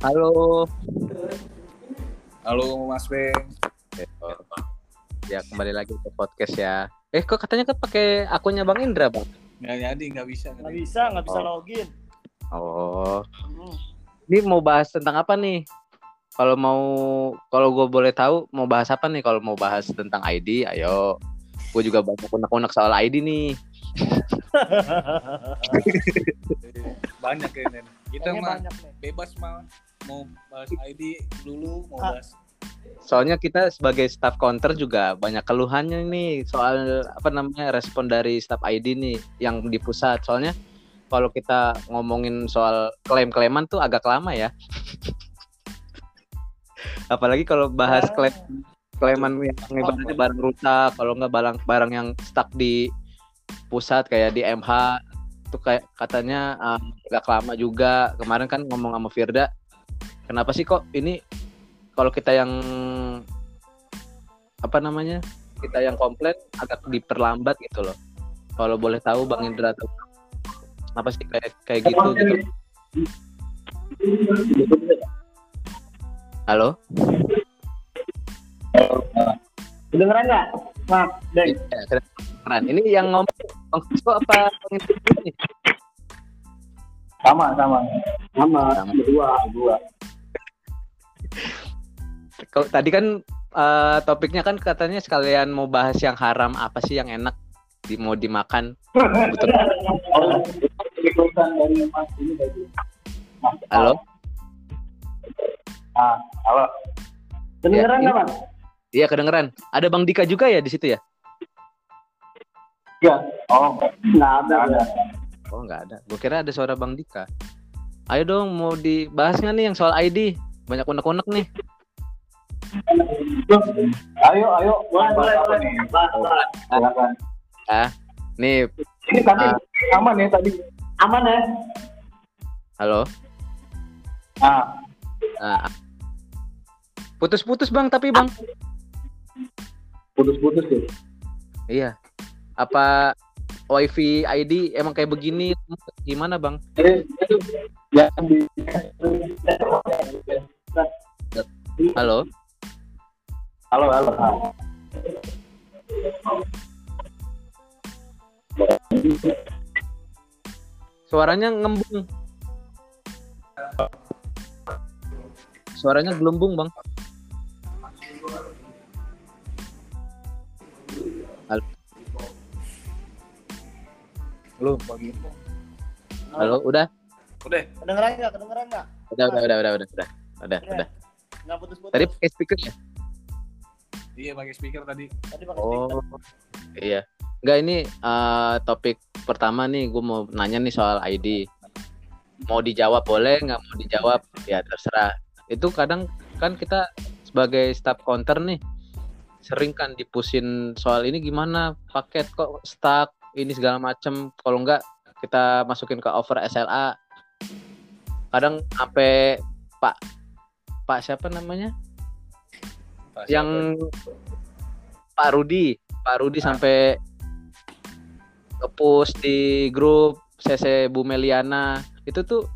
Halo. Halo Mas Beng. Ya kembali lagi ke podcast ya. Eh kok katanya kan pakai akunnya Bang Indra bang? Nggak jadi, nggak bisa. Nggak bisa, nggak bisa Oh. login. Oh. Hmm. Ini mau bahas tentang apa nih? Kalau mau, kalau gue boleh tahu mau bahas apa nih? Kalau mau bahas tentang ID, ayo. Gue juga banyak unek-unek soal ID nih. Banyak ya Nen. Kita mah bebas mah mau bahas ID dulu, mau Ah. bahas Soalnya kita sebagai staff counter juga banyak keluhannya nih soal apa namanya respon dari staff ID nih yang di pusat. Soalnya kalau kita ngomongin soal klaim-klaiman tuh agak lama ya. Apalagi kalau bahas Ah. klaim klaiman yang ibaratnya barang rusak, kalau nggak barang barang yang stuck di pusat kayak di MH itu kayak katanya uh, agak lama juga. Kemarin kan ngomong sama Firda, kenapa sih kok ini kalau kita yang apa namanya kita yang komplain agak diperlambat gitu loh. Kalau boleh tahu Bang Indra tuh kenapa sih kayak kayak gitu gitu? Halo? Kedengeran nggak? Ya, keren. Ini yang ngomong Bang Sisko apa Bang dulu nih? Sama, sama. Sama, Sama. berdua, berdua. Kalau tadi kan eh, topiknya kan katanya sekalian mau bahas yang haram apa sih yang enak di mau dimakan. Betul. Oh, ini. Halo? Ah, halo. Kedengeran Ya, nggak, Mas? Iya kedengeran. Ada Bang Dika juga ya di situ ya? Iya. Oh, nggak ada. ada. Oh nggak ada. Gue kira ada suara Bang Dika. Ayo dong mau dibahas nggak nih yang soal ID? Banyak unek-unek nih. Ayo, ayo. Boleh, boleh, boleh. Bahas, bahas. Silakan. Nih, Ini tadi Ah. aman ya tadi. Aman ya? halo. Ah, Nah, putus-putus Bang tapi Bang. putus-putus ya. Iya. Apa WiFi ID emang kayak begini? Gimana Bang? Halo. Halo, halo. Suaranya ngembung. Suaranya gelembung Bang. Lu pagi. Halo, udah? Udah, Kedengeran nggak? Kedengeran nggak? Udah, udah, udah, udah, udah, udah. Udah, Udah. udah. Nggak putus-putus. Tadi pakai speaker ya? iya pakai speaker tadi. Tadi pakai speaker. Oh, iya. Enggak ini eh, topik pertama nih, gue mau nanya nih soal ID. Mau dijawab boleh, nggak mau dijawab ya terserah. Itu kadang kan kita sebagai staff counter nih sering kan dipusin soal ini gimana paket kok stuck ini segala macem. Kalau enggak kita masukin ke over SLA. Kadang sampai Pak Pak siapa namanya? Pas yang Pak Rudi, Pak Rudi Ah. sampai nge-post di grup CC Bu Meliana itu tuh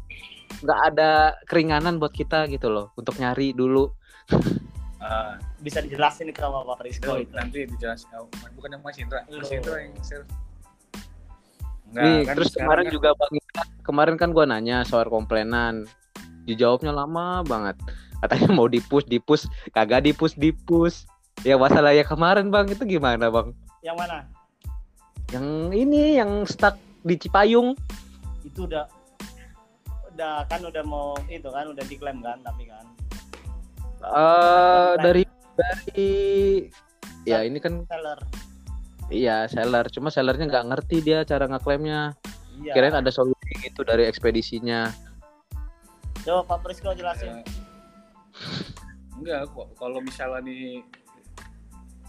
nggak ada keringanan buat kita gitu loh untuk nyari dulu. Ah, Bisa dijelasin ke sama Pak Rizko itu. nanti dijelasin. Oh, bukan yang Mas Indra. Mas. Indra yang share. Nih, kan terus kemarin kan- juga Bang kemarin kan gua nanya soal komplainan. Dijawabnya lama banget. Katanya mau dipus, dipus, kagak dipus, dipus. Ya masalah ya kemarin Bang, itu gimana Bang? Yang mana? Yang ini yang stuck di Cipayung. Itu udah udah kan udah mau itu kan udah diklaim kan tapi kan eh dari dari ya ini kan seller iya seller. Cuma sellernya nggak ngerti dia cara ngeklaimnya. Iya. Kirain ada solusi gitu dari ekspedisinya. Coba Pak Prisco jelasin. Ya. enggak kok kalau misalnya nih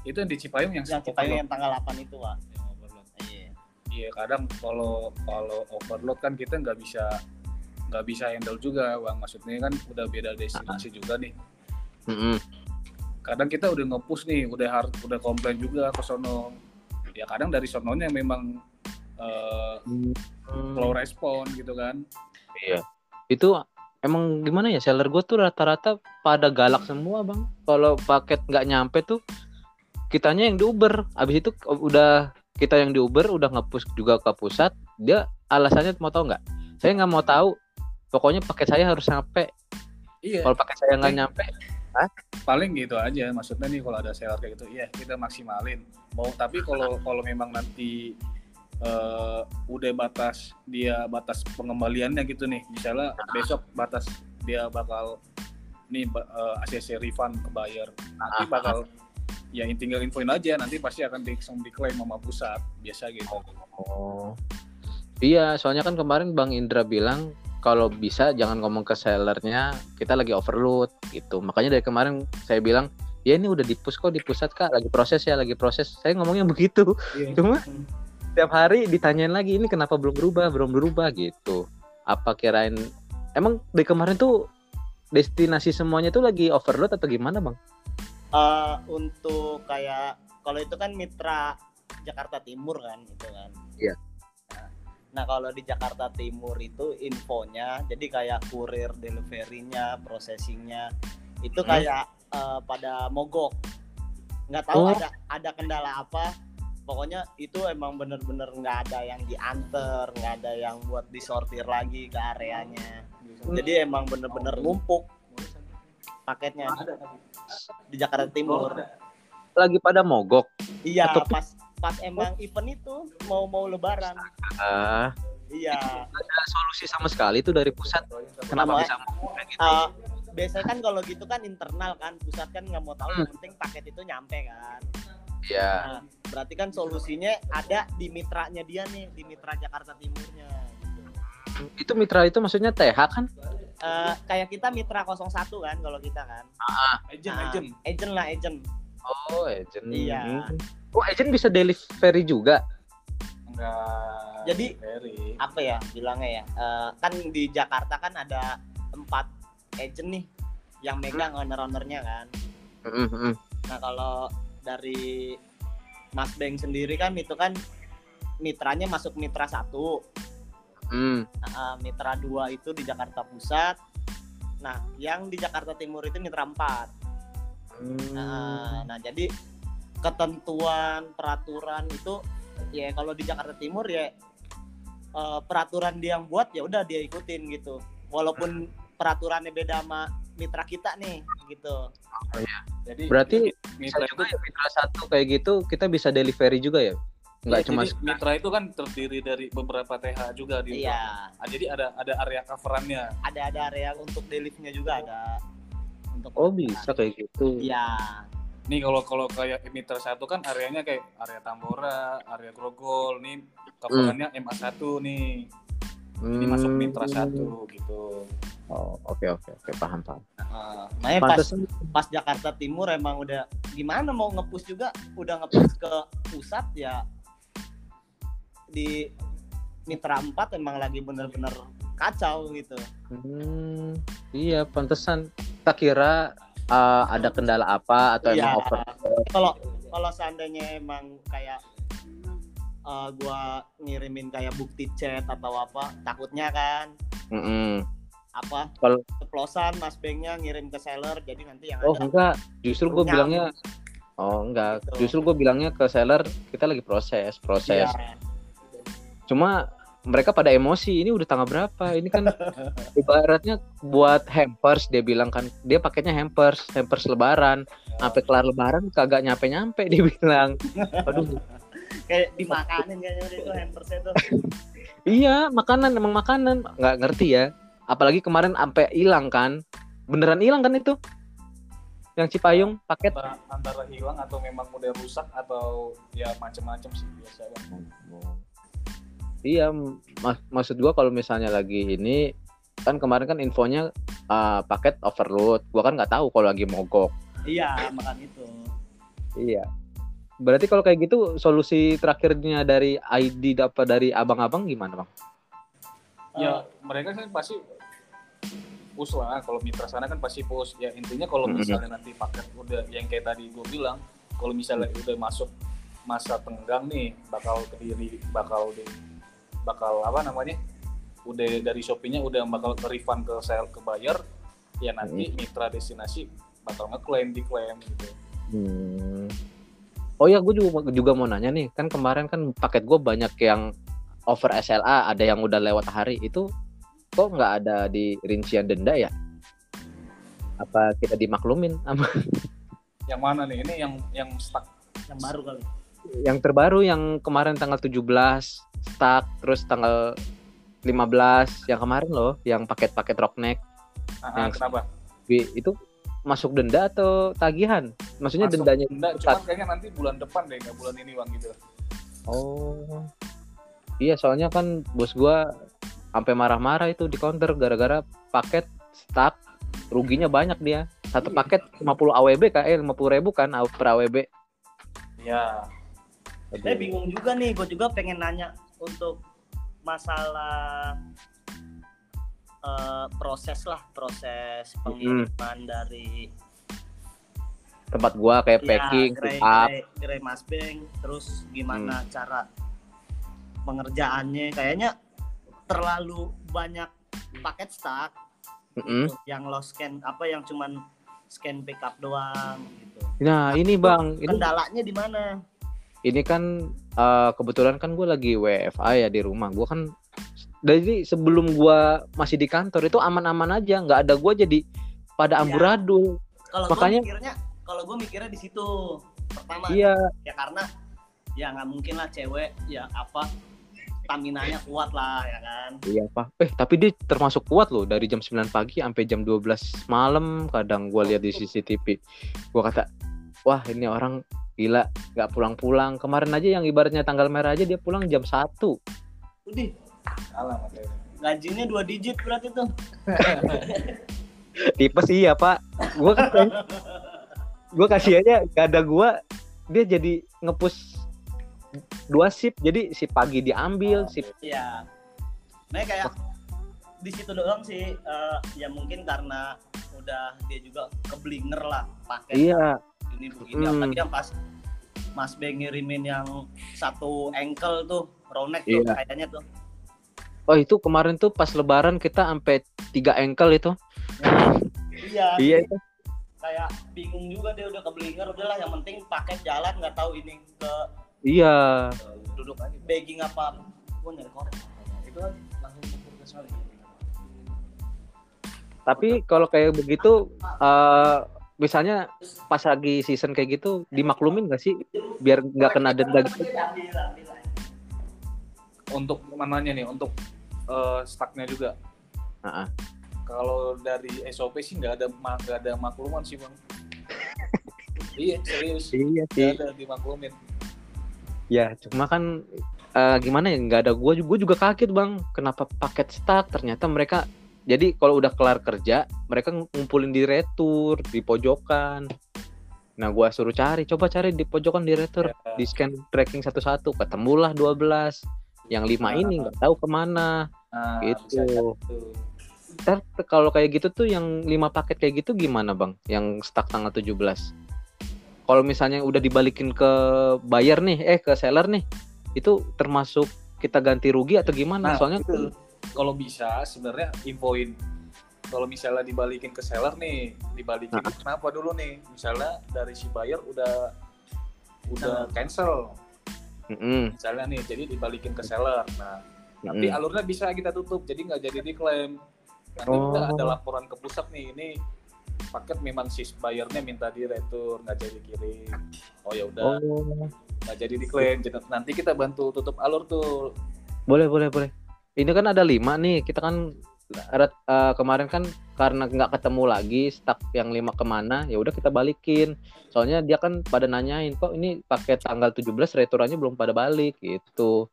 itu yang di Cipayung yang yang Cipayung yang tanggal 8 itu Pak. Yang overload. iya. Iya kadang kalau kalau overload kan kita nggak bisa nggak bisa handle juga bang. Maksudnya kan udah beda destinasi juga nih. Mm-mm. kadang kita udah nge-push nih udah hard udah komplain juga ke sono ya kadang dari sononya memang eh, Hmm, slow respon gitu kan Iya. Itu emang gimana ya seller gue tuh rata-rata pada galak semua bang. Kalau paket nggak nyampe tuh kitanya yang di Uber. Abis itu udah kita yang di Uber udah ngepush juga ke pusat. Dia alasannya mau tahu nggak? Saya nggak mau tahu. Pokoknya paket saya harus sampai. iya Kalau paket saya nggak nyampe, paling gitu aja maksudnya nih kalau ada seller kayak gitu iya kita maksimalin mau tapi kalau kalau memang nanti eh, udah batas dia batas pengembaliannya gitu nih misalnya besok batas dia bakal nih ba- eh, ACC refund ke buyer nanti Ah. bakal ya tinggal infoin aja nanti pasti akan di, langsung diklaim sama pusat biasa gitu Oh. Iya, soalnya kan kemarin Bang Indra bilang kalau bisa jangan ngomong ke sellernya kita lagi overload gitu. Makanya dari kemarin saya bilang ya ini udah dipus kok di pusat kak lagi proses ya lagi proses. Saya ngomongnya begitu. Cuma tiap hari ditanyain lagi ini kenapa belum berubah belum berubah gitu. Apa kirain emang dari kemarin tuh destinasi semuanya tuh lagi overload atau gimana bang? Eh, untuk kayak kalau itu kan mitra Jakarta Timur kan itu kan. Iya. Nah, Nah kalau di Jakarta Timur itu infonya jadi kayak kurir deliverynya, processingnya itu Hmm. kayak eh, pada mogok. Nggak tahu Oh. ada ada kendala apa. Pokoknya itu emang bener-bener nggak ada yang diantar, nggak ada yang buat disortir lagi ke areanya. Jadi emang bener-bener numpuk paketnya di Jakarta Timur. Lagi pada mogok. Iya, Atau- pas pas emang event itu mau mau lebaran. Ah, Iya. ada solusi sama sekali tuh dari pusat. Kenapa Namanya- bisa kayak gitu? Eh, biasanya kan kalau gitu kan internal kan, pusat kan nggak mau tahu Hmm. yang penting paket itu nyampe kan. Iya. Nah, berarti kan solusinya ada di mitranya dia nih, di mitra Jakarta Timurnya. Gitu. Itu mitra itu maksudnya TH kan? Eh, kayak kita mitra 01 kan kalau kita kan. agent Nah, agent agent lah agent. Oh, agent. Iya. Oh, agent bisa delivery juga. enggak Jadi- very Apa ya bilangnya ya? Eh, kan di Jakarta kan ada empat agent nih yang megang owner-ownernya kan. Mm, mm, Nah kalau dari Mas Beng sendiri kan itu kan mitranya masuk mitra satu, mm. Nah, mitra dua itu di Jakarta Pusat. Nah yang di Jakarta Timur itu mitra empat. Hmm. Nah, nah jadi ketentuan peraturan itu ya kalau di Jakarta Timur ya eh, peraturan dia yang buat ya udah dia ikutin gitu. Walaupun peraturannya beda sama mitra kita nih gitu. jadi Berarti mitra bisa itu juga ya mitra satu kayak gitu kita bisa delivery juga ya? Enggak ya, cuma jadi mitra itu kan terdiri dari beberapa TH juga di Iya. Ah, jadi ada ada area coverannya ada ada area untuk deliverynya juga ada untuk Oh, bisa kayak gitu. Iya. Nih kalau kalau kayak mitra satu kan areanya kayak area Tambora area Grogol nih coverannya MA1 nih ini masuk Hmm. mitra satu gitu Oh, oke oke oke paham paham. Nah, Makanya pas pas Jakarta Timur emang udah gimana mau ngepush juga udah ngepush ke pusat ya di Mitra 4 emang lagi bener-bener kacau gitu. Hmm, iya pantesan. Tak kira uh, ada kendala apa atau Iya. emang over. Kalau kalau seandainya emang kayak eh, gua ngirimin kayak bukti chat atau apa, takutnya kan Mm-mm. apa Kalau- ceplosan Mas Bengnya ngirim ke seller jadi nanti yang Oh ada enggak, justru gue bilangnya Oh enggak, Gitu. justru gue bilangnya ke seller kita lagi proses, proses. Iya. Cuma mereka pada emosi, ini udah tanggal berapa? Ini kan ibaratnya buat hampers dia bilang kan, dia paketnya hampers, hampers lebaran. Sampai kelar lebaran kagak nyampe-nyampe dia bilang. Aduh, kayak dimakanin kayaknya udah itu hampersnya tuh. iya makanan emang makanan, nggak ngerti ya. Apalagi kemarin sampai hilang kan, beneran hilang kan itu? Yang Cipayung paket. antara, antara hilang atau memang udah rusak atau ya macam-macam sih biasa kan Iya, mak- maksud gua kalau misalnya lagi ini kan kemarin kan infonya uh, paket overload. Gua kan nggak tahu kalau lagi mogok. Iya, makan itu. Iya. Berarti kalau kayak gitu solusi terakhirnya dari ID dapat dari abang-abang gimana bang? ya mereka kan pasti push lah kalau mitra sana kan pasti push ya intinya kalau Mhm. misalnya nanti paket udah yang kayak tadi gue bilang kalau misalnya udah masuk masa tenggang nih bakal ke diri bakal di bakal apa namanya udah dari Shopee-nya udah bakal ke refund ke sel ke buyer ya nanti mitra destinasi bakal ngeklaim diklaim gitu. Hmm. Oh ya, gue juga juga mau nanya nih, kan kemarin kan paket gue banyak yang over SLA, ada yang udah lewat hari itu, kok nggak ada di rincian denda ya? Apa kita dimaklumin? Sama yang mana nih? Ini yang yang stuck. Yang baru kali yang terbaru yang kemarin tanggal 17 stuck, terus tanggal 15 yang kemarin loh, yang paket-paket rockneck Ah, ah, Yang- kenapa itu masuk denda atau tagihan? Maksudnya Masuk dendanya denda cuman kayaknya nanti bulan depan deh nggak bulan ini bang gitu Oh. Iya, soalnya kan bos gua sampai marah-marah itu di counter gara-gara paket stuck ruginya banyak dia. Satu Iya. paket 50 AWB kan, eh 50 ribu kan per AWB. ya saya bingung juga nih gue juga pengen nanya untuk masalah eh, proses lah proses pengiriman dari Tempat gua kayak ya, packing, gerai, pick up. gerai, gerai Mas Beng terus gimana Hmm. cara pengerjaannya kayaknya terlalu banyak paket stuck Mm-mm. gitu, yang lo scan apa yang cuman scan pick up doang gitu Nah, ini Bang, ini kendalanya di mana ini kan eh, kebetulan kan gue lagi WFA ya di rumah. Gua kan dari sebelum gua masih di kantor itu aman-aman aja, nggak ada gua jadi pada Iya. amburadul. kalau Makanya- gue mikirnya kalau gue mikirnya di situ pertama Iya, ya karena ya nggak mungkin lah cewek ya apa stamina-nya kuat lah ya kan Iya pak. Eh tapi dia termasuk kuat loh dari jam 9 pagi sampai jam 12 malam kadang gua lihat di CCTV. Gua kata, wah ini orang gila nggak pulang-pulang. Kemarin aja yang ibaratnya tanggal merah aja dia pulang jam 1 udah gajinya dua digit berarti tuh. Tipe sih ya pak. Gua kan gua kasih aja gak ada gua dia jadi ngepus dua sip jadi si pagi diambil si ya nah kayak di situ doang sih eh, ya mungkin karena udah dia juga keblinger lah pakai iya. ini begini Hmm. apalagi yang pas Mas B ngirimin yang satu ankle tuh ronek tuh Iya. kayaknya tuh. Oh itu kemarin tuh pas lebaran kita sampai tiga ankle itu. Iya. Iya itu. Kayak bingung juga dia udah keblinger udahlah yang penting paket jalan nggak tahu ini ke iya. duduk aja. Begging apa gue nyari korek itu kan langsung ke sana Tapi kalau kayak begitu, eh misalnya pas lagi season kayak gitu, dimaklumin gak sih? Biar nggak kena denda gitu. Untuk mananya nih untuk eh, stucknya juga ah. kalau dari SOP sih nggak ada nggak ada makluman sih bang iya serius Iya nggak ada dimaklumin Ya, cuma kan eh, gimana ya? Nggak ada gue, gue juga kaget bang. Kenapa paket stuck? Ternyata mereka jadi kalau udah kelar kerja, mereka ngumpulin di retur di pojokan. Nah, gua suruh cari, coba cari di pojokan di retur, Ya. di scan tracking satu-satu, ketemulah 12 Yang lima Ah. ini nggak tahu ke mana. nah, Gitu. Ntar kalau kayak gitu tuh yang lima paket kayak gitu gimana bang? Yang stuck tanggal 17 Kalau misalnya udah dibalikin ke buyer nih, eh ke seller nih, itu termasuk kita ganti rugi atau gimana? Nah, Soalnya itu. Kalau bisa sebenarnya infoin. Kalau misalnya dibalikin ke seller nih dibalikin Nah. kenapa dulu nih? Misalnya dari si buyer udah udah cancel. Mm-mm, misalnya nih jadi dibalikin ke seller. Nah nanti mm-mm. alurnya bisa kita tutup jadi nggak jadi diklaim. Nanti Oh. kita ada laporan ke pusat nih ini paket memang si buyernya minta di retur nggak jadi kirim. Oh ya udah. Oh, nggak jadi diklaim nanti kita bantu tutup alur tuh. Boleh boleh boleh. Ini kan ada lima nih, kita kan eh, kemarin kan karena nggak ketemu lagi stuck yang lima ke mana, ya udah kita balikin. Soalnya dia kan pada nanyain kok ini pakai tanggal 17 returannya belum pada balik gitu.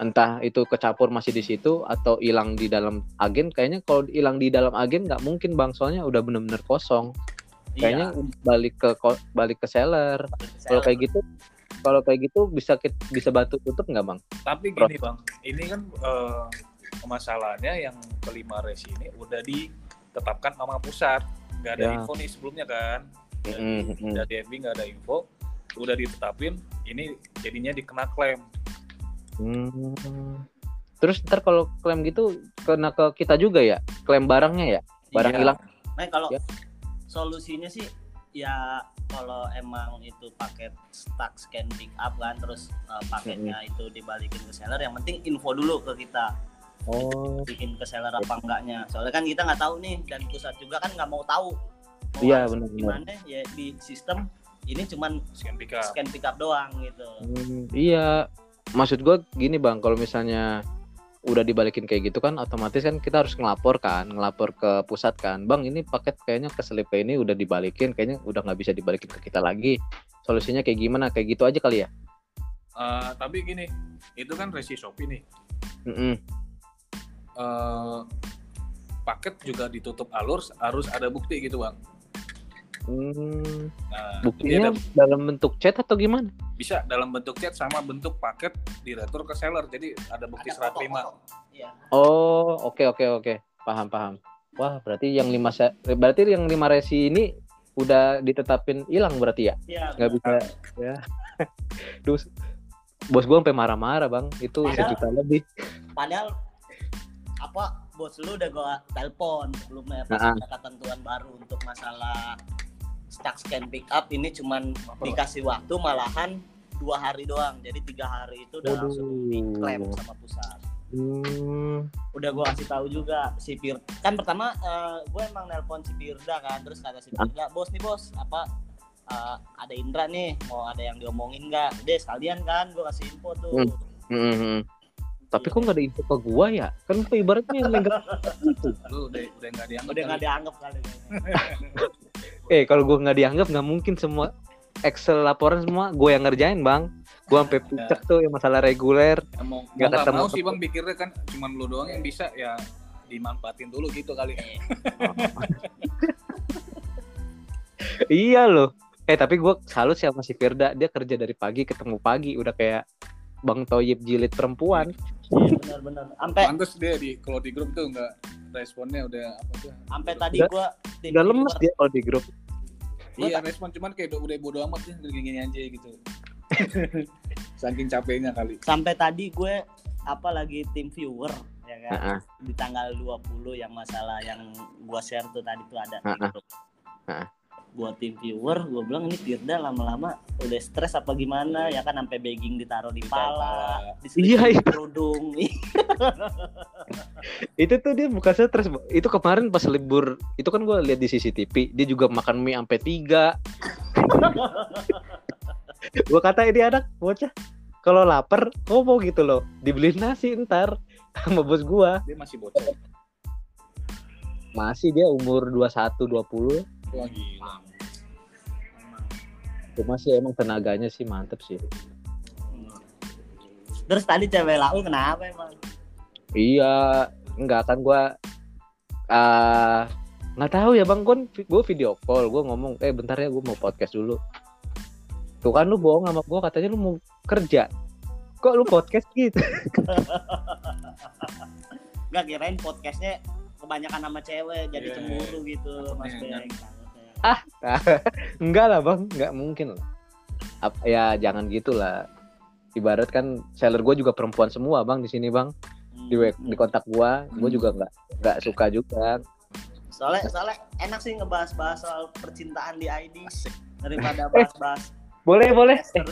Entah itu kecampur masih di situ atau hilang di dalam agen. Kayaknya kalau hilang di dalam agen nggak mungkin bang, soalnya udah bener-bener kosong. Kayaknya balik ke balik ke seller. Kalau kayak gitu, kalau kayak gitu bisa bisa bantu tutup nggak bang? Tapi gini bang, ini kan eh, masalahnya yang kelima res ini udah ditetapkan sama pusat, nggak ada Ya. info nih sebelumnya kan. Dari, Mm-mm, mm-mm. dari FB nggak ada info. udah ditetapin ini jadinya dikena klaim Hmm. Terus ntar kalau klaim gitu kena ke kita juga ya? Klaim barangnya ya? Barang Iya. hilang. Nah kalau Ya. solusinya sih ya kalau emang itu paket stuck scan pick up kan terus uh, paketnya itu dibalikin ke seller yang penting info dulu ke kita Oh. bikin ke seller apa enggaknya soalnya kan kita nggak tahu nih dan pusat juga kan nggak mau tahu mau Iya, benar-benar. gimana ya di sistem ini cuman scan pick up scan pick up doang gitu Hmm, iya. Maksud gua gini bang, kalau misalnya udah dibalikin kayak gitu kan, otomatis kan kita harus ngelapor kan, ngelapor ke pusat kan, bang ini paket kayaknya keselip kayak ini udah dibalikin, kayaknya udah nggak bisa dibalikin ke kita lagi. Solusinya kayak gimana? Kayak gitu aja kali ya? Eh, tapi gini itu kan resi shopee nih Mm-mm. Eh, paket juga ditutup alur harus ada bukti gitu bang Hmm, nah buktinya ada- dalam bentuk chat atau gimana? bisa dalam bentuk chat sama bentuk paket diretur ke seller jadi ada bukti ada serah terima. Iya. Oh, oke oke oke. Paham paham. Wah, berarti yang lima berarti yang lima resi ini udah ditetapin hilang berarti ya? Iya, Nggak bisa ya. Duh, bos gua sampai marah-marah, Bang. Itu Padahal- sejuta lebih. padahal apa bos lu udah gua telepon sebelumnya pas Nah. ada ketentuan baru untuk masalah stuck scan pick up ini cuman dikasih waktu malahan dua hari doang jadi tiga hari itu udah Waduh. langsung diklaim sama pusat Hmm. udah gua kasih tahu juga si Pir kan pertama eh, gue emang nelpon si Pirda kan terus kata si Pirda bos nih bos apa eh, ada Indra nih mau ada yang diomongin nggak deh sekalian kan gue kasih info tuh Hmm. Hmm, hmm. Tapi kok nggak ada info ke gua ya? Kan ibaratnya yang megang itu. lu udah udah nggak dianggap udah nggak kali. dianggap kali. Eh, kalau gua nggak dianggap nggak mungkin semua Excel laporan semua gue yang ngerjain, Bang. Gua sampai pucet tuh yang masalah reguler. Ya, mau Nggak ketemu. mau sih bang pikirnya kan cuman lu doang yang bisa ya dimanfaatin dulu gitu kali iya loh. Eh tapi gue salut sih sama si Firda. Dia kerja dari pagi ketemu pagi. Udah kayak Bang Toyib jilid perempuan. Iya benar-benar. Sampai pantes dia di kalau di grup tuh nggak responnya udah apa tuh sampai tadi gua Udah lemes dia kalau di grup. Gua iya respon cuman kayak udah, udah bodo amat ya gini aja gitu saking capeknya kali Sampai tadi gue apa lagi tim viewer ya kan. Heeh. Di tanggal 20 yang masalah yang gua share tuh tadi tuh ada di Heeh. grup. Heeh. Gua tim viewer, gua bilang ini Firda lama-lama udah stres apa gimana ya kan sampai begging ditaruh di pala, di Iya, iya. kerudung. Itu tuh dia bukan stres. Itu kemarin pas libur. Itu kan gue lihat di CCTV. Dia juga makan mie sampai tiga. gue kata ini anak bocah. Kalau lapar, ngomong gitu loh. Dibeliin nasi ntar sama bos gua. dia masih bocor Masih dia umur 21 20. Wah gila Cuma sih emang tenaganya sih mantep sih. Terus tadi cewek lau kenapa emang? Iya, enggak kan gua ah nggak tahu ya bang, gue gue video call, gue ngomong, eh bentar ya gue mau podcast dulu. Tuh kan lu bohong sama gue, katanya lu mau kerja. Kok lu podcast gitu? Gak kirain podcastnya kebanyakan sama cewek jadi Iya. cemburu gitu Mas Iya, Beng. enggak lah bang, enggak mungkin lah. Ap- ya jangan gitulah. Ibarat kan seller gue juga perempuan semua bang di sini bang di di kontak gua, gue juga nggak nggak suka juga. Soalnya soalnya enak sih ngebahas-bahas soal percintaan di ID daripada bahas-bahas Boleh boleh. Eh.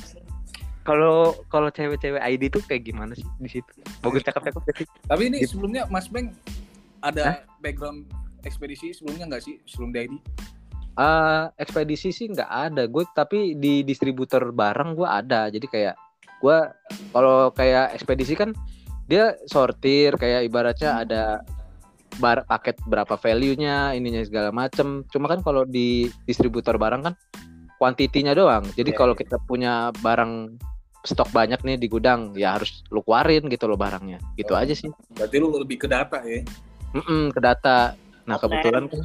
Kalau kalau cewek-cewek ID tuh kayak gimana sih di situ? Bagus cakep-cakep sih? tapi ini Gitu. sebelumnya Mas Beng ada background ekspedisi sebelumnya nggak sih sebelum di ID Ah, ekspedisi sih nggak ada gue tapi di distributor barang gue ada jadi kayak gue kalau kayak ekspedisi kan dia sortir kayak ibaratnya ada bar paket berapa value-nya ininya segala macem cuma kan kalau di distributor barang kan kuantitinya doang jadi Iya, kalau iya. kita punya barang stok banyak nih di gudang ya harus lu keluarin gitu loh barangnya gitu Oh. aja sih berarti lu lebih ke data ya Mm-mm, ke data. Nah Oke. kebetulan kan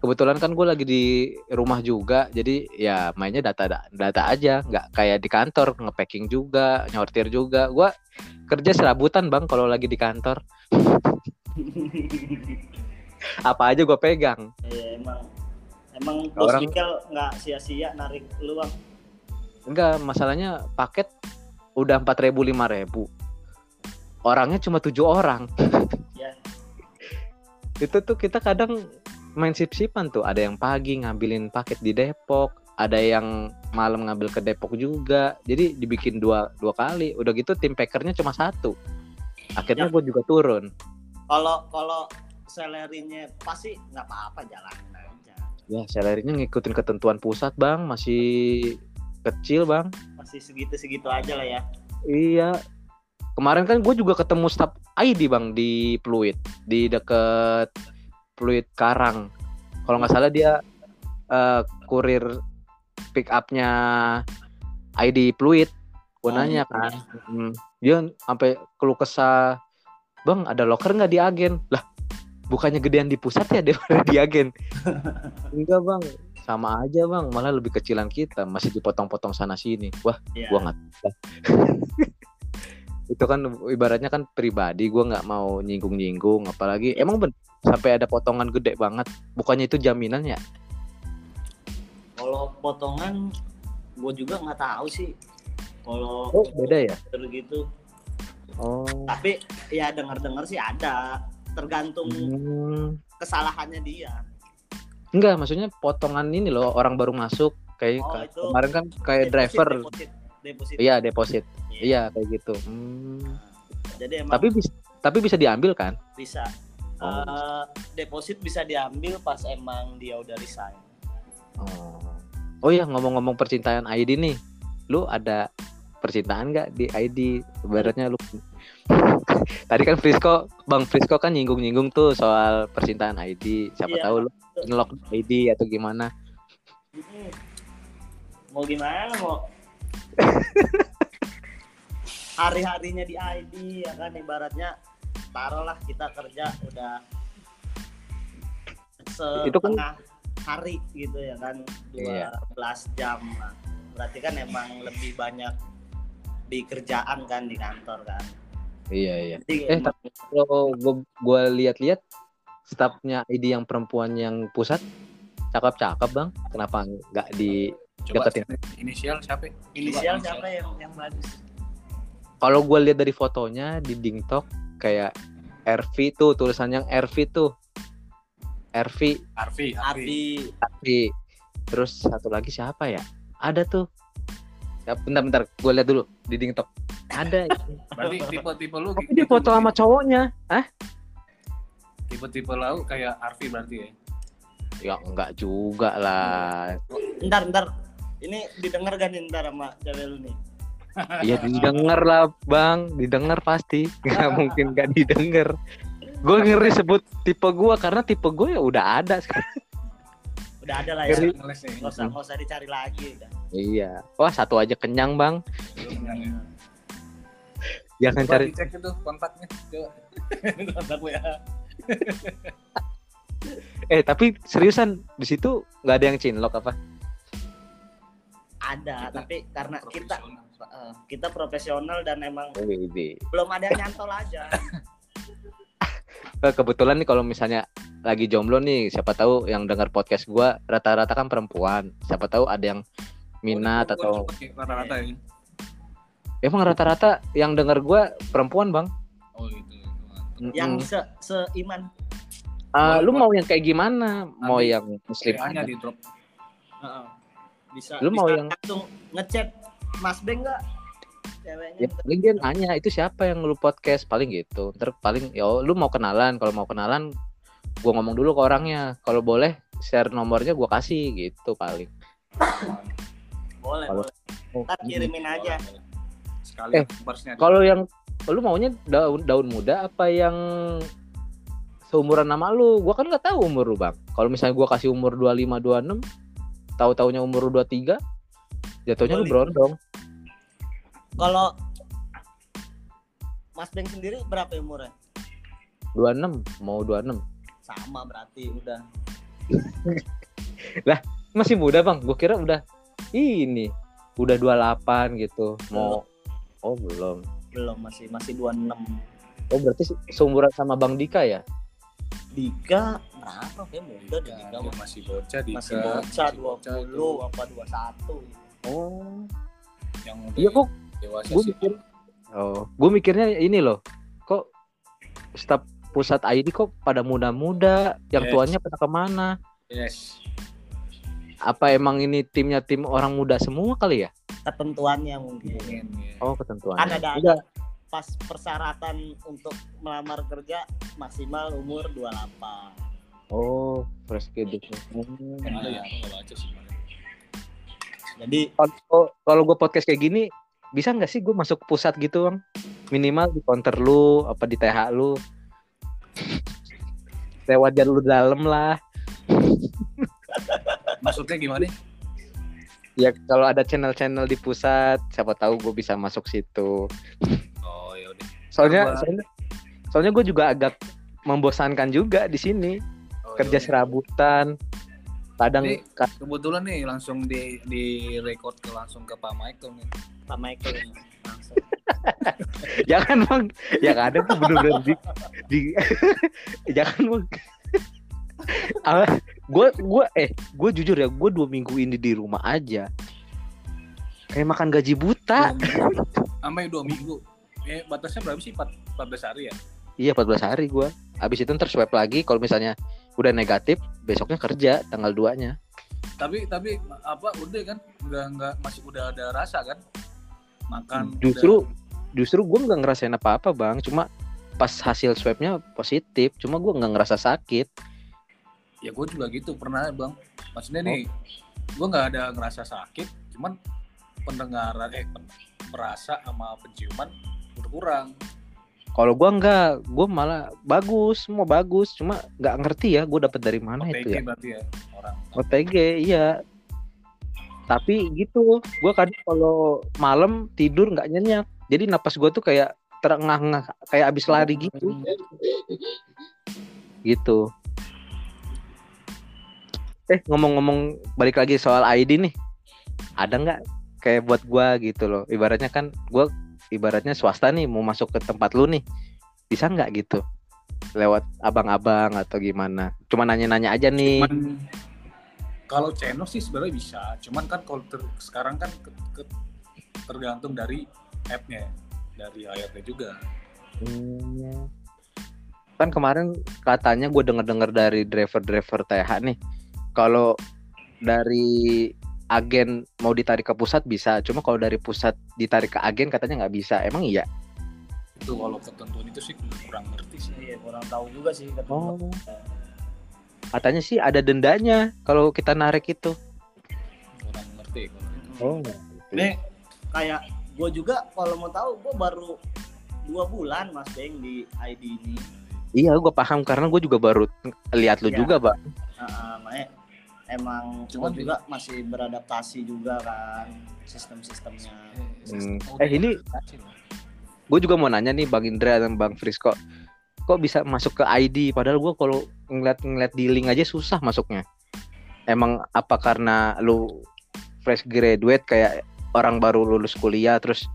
kebetulan kan gue lagi di rumah juga, jadi ya mainnya data data aja, nggak kayak di kantor ngepacking juga, nyortir juga. Gue kerja serabutan bang kalau lagi di kantor. Apa aja gue pegang. Iya emang emang bos Orang- nggak sia-sia narik lu bang enggak masalahnya paket udah empat ribu lima ribu orangnya cuma tujuh orang Ya. itu tuh kita kadang main sip-sipan tuh. Ada yang pagi ngambilin paket di Depok ada yang malam ngambil ke Depok juga. Jadi dibikin dua dua kali. Udah gitu tim packernya cuma satu. Akhirnya Ya. gue juga turun. Kalau kalau salary-nya pasti nggak apa-apa jalanin aja. ya salary-nya ngikutin ketentuan pusat bang. Masih kecil bang. Masih segitu-segitu aja lah ya. iya. Kemarin kan gue juga ketemu staff ID bang di Pluit. Di deket Pluit Karang. Kalau nggak salah dia eh, kurir pick upnya ID Pluit gue Oh, nanya gitu kan. ya. Hmm, dia sampai keluh kesah bang ada locker nggak di agen? Lah bukannya gedean di pusat ya daripada di agen. Enggak bang. Sama aja bang. Malah lebih kecilan kita. Masih dipotong-potong sana sini wah Iya. gua nggak itu kan ibaratnya kan pribadi. Gua nggak mau nyinggung-nyinggung. Apalagi emang ben sampai ada potongan gede banget bukannya itu jaminan ya Kalau potongan gue juga nggak tahu sih. Kalau oh beda ya gitu. oh Tapi ya dengar-dengar sih ada. Tergantung Hmm. kesalahannya dia. enggak maksudnya potongan ini loh orang baru masuk kayak Oh, itu kemarin kan kayak Deposit, driver Deposit. Deposit. iya deposit Iya. iya kayak gitu Hmm. Jadi emang tapi bisa tapi bisa diambil kan bisa. Eh, deposit bisa diambil pas emang dia udah resign. oh oh iya ngomong-ngomong percintaan ID nih lu ada percintaan nggak di ID ibaratnya lu tadi kan Frisco Bang Frisco kan nyinggung-nyinggung tuh soal percintaan ID siapa Iya. tahu lu ngelok ID atau gimana Hmm. Mau gimana mau? Hari-harinya di ID ya kan ibaratnya taruhlah kita kerja udah Itu kan- setengah hari gitu ya kan 12 Iya. jam lah. berarti kan emang lebih banyak di kerjaan kan di kantor kan iya iya Jadi Eh, emang- kalau gua gua lihat-lihat stafnya ID yang perempuan yang pusat cakep-cakep bang kenapa nggak di Coba Deketin. inisial siapa? inisial Coba siapa yang yang bagus kalau gue lihat dari fotonya di DingTok kayak RV tuh tulisan yang RV tuh. RV Arfi. Abi RV terus satu lagi siapa ya? Ada tuh. Ya, bentar bentar. Gue lihat dulu di DingTok ada. Berarti tipe-tipe lu tapi dia foto sama cowoknya. Ah tipe-tipe lu kayak Arfi berarti ya. ya enggak juga lah. Ntar ntar ini didengar kan nih ntar sama cewek lu nih ya didengar lah bang. Didengar pasti. Nggak mungkin nggak didengar. Gue ngeri sebut tipe gue karena tipe gue ya udah ada sekarang. Udah ada lah ya nggak usah nggak usah dicari lagi udah. Iya. Wah satu aja kenyang bang. Jangan Coba cari dicek itu kontaknya. Kontak WA eh tapi seriusan di situ nggak ada yang cinlok apa? Ada Kita tapi karena kita Eh, kita profesional dan emang ini belum ada yang nyantol aja Eh, kebetulan nih kalau misalnya lagi jomblo nih siapa tahu yang dengar podcast gua rata-rata kan perempuan siapa tahu ada yang minat Oh, atau ya, rata-rata ya. emang rata-rata yang dengar gua perempuan bang Oh gitu. mantap. yang se seiman Ah, lu mau yang kayak gimana mau yang muslim di drop. Heeh. bisa Lu mau bisa yang- langsung ngechat Mas Beng nggak? Ceweknya ya paling dia nanya itu siapa yang lu podcast? Paling gitu. Ntar paling ya lu mau kenalan. Kalau mau kenalan gua ngomong dulu ke orangnya. Kalau boleh share nomornya gua kasih gitu paling. Boleh Kalau- boleh. Ntar kirimin aja. Sekali Eh, kalau yang lu maunya daun daun muda apa yang seumuran nama lu? Gua kan nggak tahu umur lu bang. Kalau misalnya gua kasih umur 25 26 tahu taunya umur lu 23 jatuhnya lu berondong. Kalau Mas Beng sendiri berapa umurnya? 26 mau 26 sama berarti udah. Masih muda bang? Gua kira udah ini udah 28 gitu. Mau oh belum. Belum masih masih 26 oh berarti se- seumuran sama bang Dika ya? Dika berapa kayak muda deh Dika. Dia mah. masih bocah di masih bocah masih bocah. 20 apa 21 oh yang udah Iya kok dewasa gua sih. mikir- Oh, gue mikirnya ini loh. Kok staf pusat ID kok pada muda-muda, yang Yes. tuanya pada ke mana? Yes. Apa emang ini timnya tim orang muda semua kali ya? ketentuannya mungkin Mungkin, ya. Oh, ketentuan. kan ada ada pas persyaratan untuk melamar kerja maksimal umur 28 Oh, fresh graduate. Kan ada ya, jadi Kalau kalau gue podcast kayak gini, bisa nggak sih gue masuk pusat gitu, bang? Minimal di counter lu, apa di TH lu. Lewat jalur dalam lah. Maksudnya gimana? Ya kalau ada channel-channel di pusat, siapa tahu gue bisa masuk situ. Oh ya udah. Soalnya, Coba. soalnya, soalnya gue juga agak membosankan juga di sini Oh, kerja ya udah. serabutan. Kadang Ini- ka- Kebetulan nih langsung di di record ke langsung ke Pak Michael nih. Pak Michael langsung jangan bang, yang ada tuh bener-bener di, di jangan bang. gue gue eh gue jujur ya gue dua minggu ini di rumah aja kayak makan gaji buta. Sampai dua minggu. Eh batasnya berapa sih? 4, 14 hari ya? iya 14 hari gue habis itu ntar swab lagi kalau misalnya udah negatif besoknya kerja tanggal 2 nya Tapi tapi apa udah kan? Enggak enggak masih udah ada rasa kan? Makan justru justru gue nggak ngerasain apa-apa bang. Cuma pas hasil swabnya positif cuma gue nggak ngerasa sakit. Ya gue juga gitu. Pernah bang. Maksudnya nih gue nggak ada ngerasa sakit cuman pendengaran eh perasa sama penciuman berkurang Kalau gua enggak, gua malah bagus, semua bagus, cuma nggak ngerti ya gua dapat dari mana OTG itu ya. berarti ya orang OTG, iya. Tapi gitu, gua kadang kalau malam tidur nggak nyenyak. Jadi napas gua tuh kayak terengah-engah, kayak abis lari gitu. Gitu. Eh, ngomong-ngomong balik lagi soal ID nih. Ada nggak kayak buat gua gitu loh. Ibaratnya kan gua ibaratnya swasta nih mau masuk ke tempat lu nih. Bisa nggak gitu? Lewat abang-abang atau gimana? Cuma nanya-nanya aja nih. cuman kalau channel sih sebenarnya bisa cuman kan kalau ter- sekarang kan ke- ke- tergantung dari app-nya dari ayatnya juga Hmm. Kan kemarin katanya gue denger-denger dari driver-driver TH nih, kalau dari agen mau ditarik ke pusat bisa, cuma kalau dari pusat ditarik ke agen katanya nggak bisa. Emang iya? itu kalau ketentuan itu sih kurang ngerti sih iya kurang tahu juga sih kata Oh. Katanya sih ada dendanya kalau kita narik itu. kurang ngerti. Oh. ini kayak gue juga kalau mau tahu gue baru dua bulan mas Beng di ID ini Iya, gue paham karena gue juga baru lihat lu Iya. juga, Bang. Ah, makanya emang Cuman gue juga masih beradaptasi juga kan sistem-sistemnya Hmm. Oh, Eh, ini- loh. Gue juga mau nanya nih Bang Indra dan Bang Frisco. Kok bisa masuk ke ID padahal gue kalau ngeliat-ngeliat di link aja susah masuknya. Emang apa karena lu fresh graduate kayak orang baru lulus kuliah terus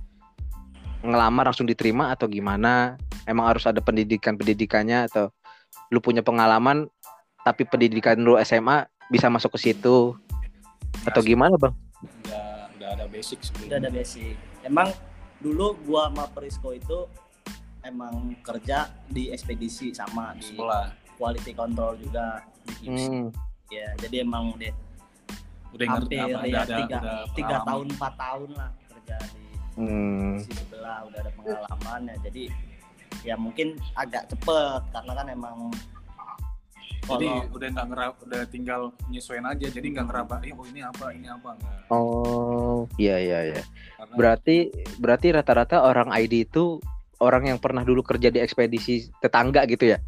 ngelamar langsung diterima atau gimana? Emang harus ada pendidikan-pendidikannya atau lu punya pengalaman tapi pendidikan lu SMA bisa masuk ke situ atau Masih gimana, Bang? udah udah ada basic udah sebelumnya ada basic emang dulu gua sama Prisco itu emang kerja di ekspedisi sama di sebelah quality control juga di KIPS. Hmm. ya jadi emang udah udah ngerti hampir apa ya ada tiga, udah tiga tahun empat tahun lah kerja di Hmm. sisi sebelah udah ada pengalaman ya jadi ya mungkin agak cepet karena kan emang jadi kalau udah nggak ngerap udah tinggal nyesuaiin aja jadi nggak ngeraba eh oh ini apa ini apa enggak Oh, iya iya iya. karena Berarti berarti rata-rata orang ID itu orang yang pernah dulu kerja di ekspedisi tetangga gitu ya?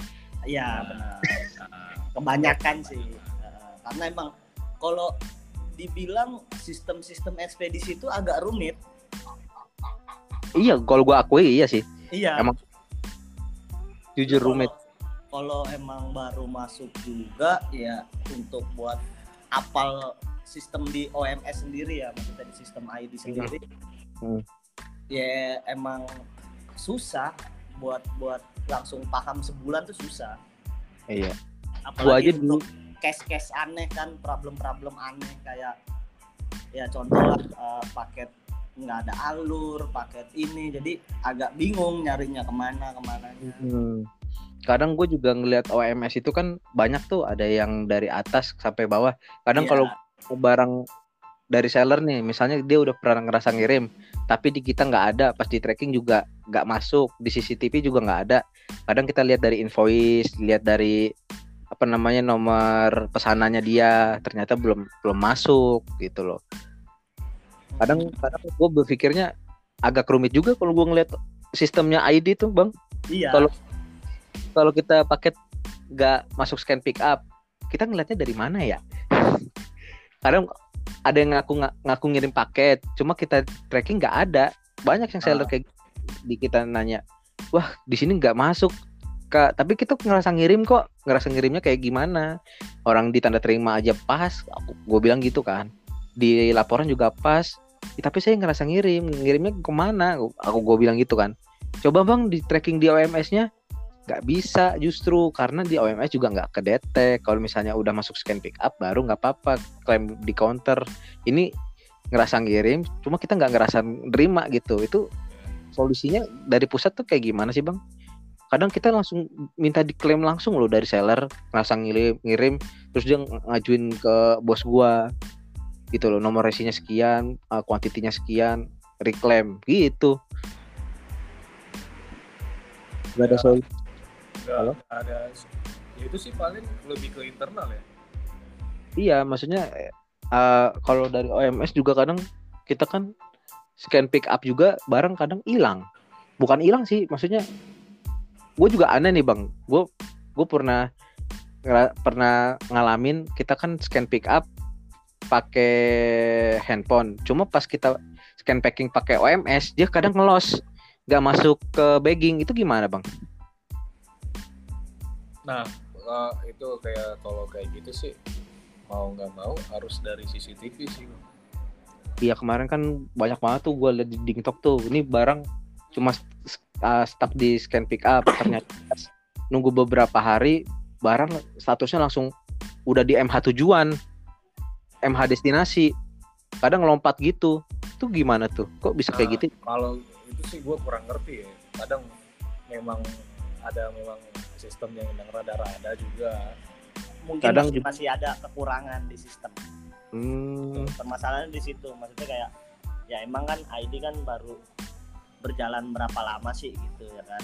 ya benar nah, kebanyakan sih karena emang kalau dibilang sistem-sistem ekspedisi itu agak rumit Iya, kalau gua akui iya sih. iya Emang Jujur rumit. Kalau emang baru masuk juga ya untuk buat apal sistem di OMS sendiri ya maksudnya di sistem ID sendiri Hmm. ya emang susah buat buat langsung paham sebulan tuh susah Iya. apalagi aja dulu untuk case-case aneh kan problem-problem aneh kayak ya contoh lah eh, paket nggak ada alur paket ini jadi agak bingung nyarinya ke mana ke mananya Hmm. Kadang gue juga ngelihat OMS itu kan banyak tuh ada yang dari atas sampai bawah. Kadang Iya. kalau barang dari seller nih, misalnya dia udah pernah ngerasa ngirim, tapi di kita nggak ada, pas di tracking juga nggak masuk, di CCTV juga nggak ada. Kadang kita lihat dari invoice, lihat dari apa namanya nomor pesanannya dia, ternyata belum belum masuk gitu loh. Kadang kadang gue berpikirnya agak rumit juga kalau gue ngeliat sistemnya ID tuh bang. iya Kalau kalau kita paket nggak masuk scan pick up, kita ngeliatnya dari mana ya? Kadang ada yang ngaku ngaku ngirim paket, cuma kita tracking nggak ada. Banyak yang seller Ah. kayak di kita nanya, wah di sini nggak masuk kak. Tapi kita ngerasa ngirim kok, ngerasa ngirimnya kayak gimana? Orang di tanda terima aja pas, aku gue bilang gitu kan. Di laporan juga pas. "Ih, tapi saya ngerasa ngirim, ngirimnya ke mana? Aku gue bilang gitu kan. Coba bang di tracking di OMS-nya nggak bisa justru karena di OMS juga nggak kedetek. Kalau misalnya udah masuk scan pick up baru nggak apa-apa klaim di counter. Ini ngerasa ngirim cuma kita nggak ngerasa nerima gitu. Itu solusinya dari pusat tuh kayak gimana sih bang? Kadang kita langsung minta diklaim langsung loh dari seller ngerasa ngirim ngirim terus dia ng- ngajuin ke bos gua. Gitu loh nomor resinya sekian uh, kuantitinya sekian reclaim gitu. Gak ada Ya. solusi Nggak Halo? ada ya itu sih paling lebih ke internal ya Iya, maksudnya eh, kalau dari OMS juga kadang kita kan scan pick up juga barang kadang hilang. Bukan hilang sih, maksudnya gue juga aneh nih bang. Gue gue pernah pernah ngalamin kita kan scan pick up pakai handphone. Cuma pas kita scan packing pakai OMS dia kadang ngelos, nggak masuk ke bagging itu gimana bang? Nah eh, itu kayak kalau kayak gitu sih mau nggak mau harus dari CCTV sih Bang. Iya kemarin kan banyak banget tuh gue liat di TikTok tuh. Ini barang cuma uh, stuck di scan pick up. Ternyata nunggu beberapa hari barang statusnya langsung udah di MH tujuan MH destinasi. Kadang lompat gitu. Tuh gimana tuh? Kok bisa kayak Nah, gitu? kalau itu sih gue kurang ngerti ya. Kadang memang ada memang sistem yang memang rada-rada juga. Mungkin kadang masih, juga- masih ada kekurangan di sistem. Hmm, permasalahannya di situ. Maksudnya kayak ya emang kan ID kan baru berjalan berapa lama sih gitu ya kan?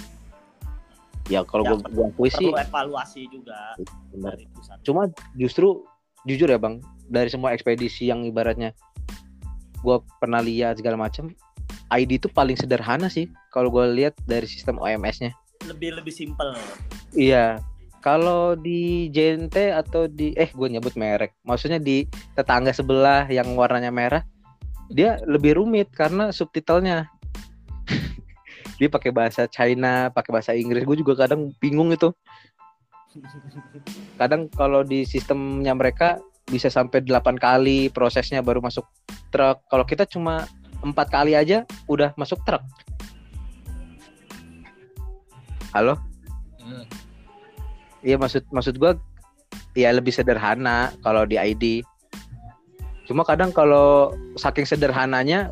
Ya kalau Ya, gue gua akui sih perlu evaluasi juga benar. dari pusat. Cuma justru jujur ya bang dari semua ekspedisi yang ibaratnya gue pernah lihat segala macam ID itu paling sederhana sih kalau gue lihat dari sistem OMS-nya lebih lebih simpel. Iya. Kalau di JNT atau di eh gue nyebut merek. Maksudnya di tetangga sebelah yang warnanya merah dia lebih rumit karena subtitlenya. Dia pakai bahasa China pakai bahasa Inggris. Gue juga kadang bingung itu. Kadang kalau di sistemnya mereka bisa sampai 8 kali prosesnya baru masuk truk. Kalau kita cuma empat kali aja udah masuk truk halo? Hmm. iya maksud maksud gua ya lebih sederhana kalau di ID cuma kadang kalau saking sederhananya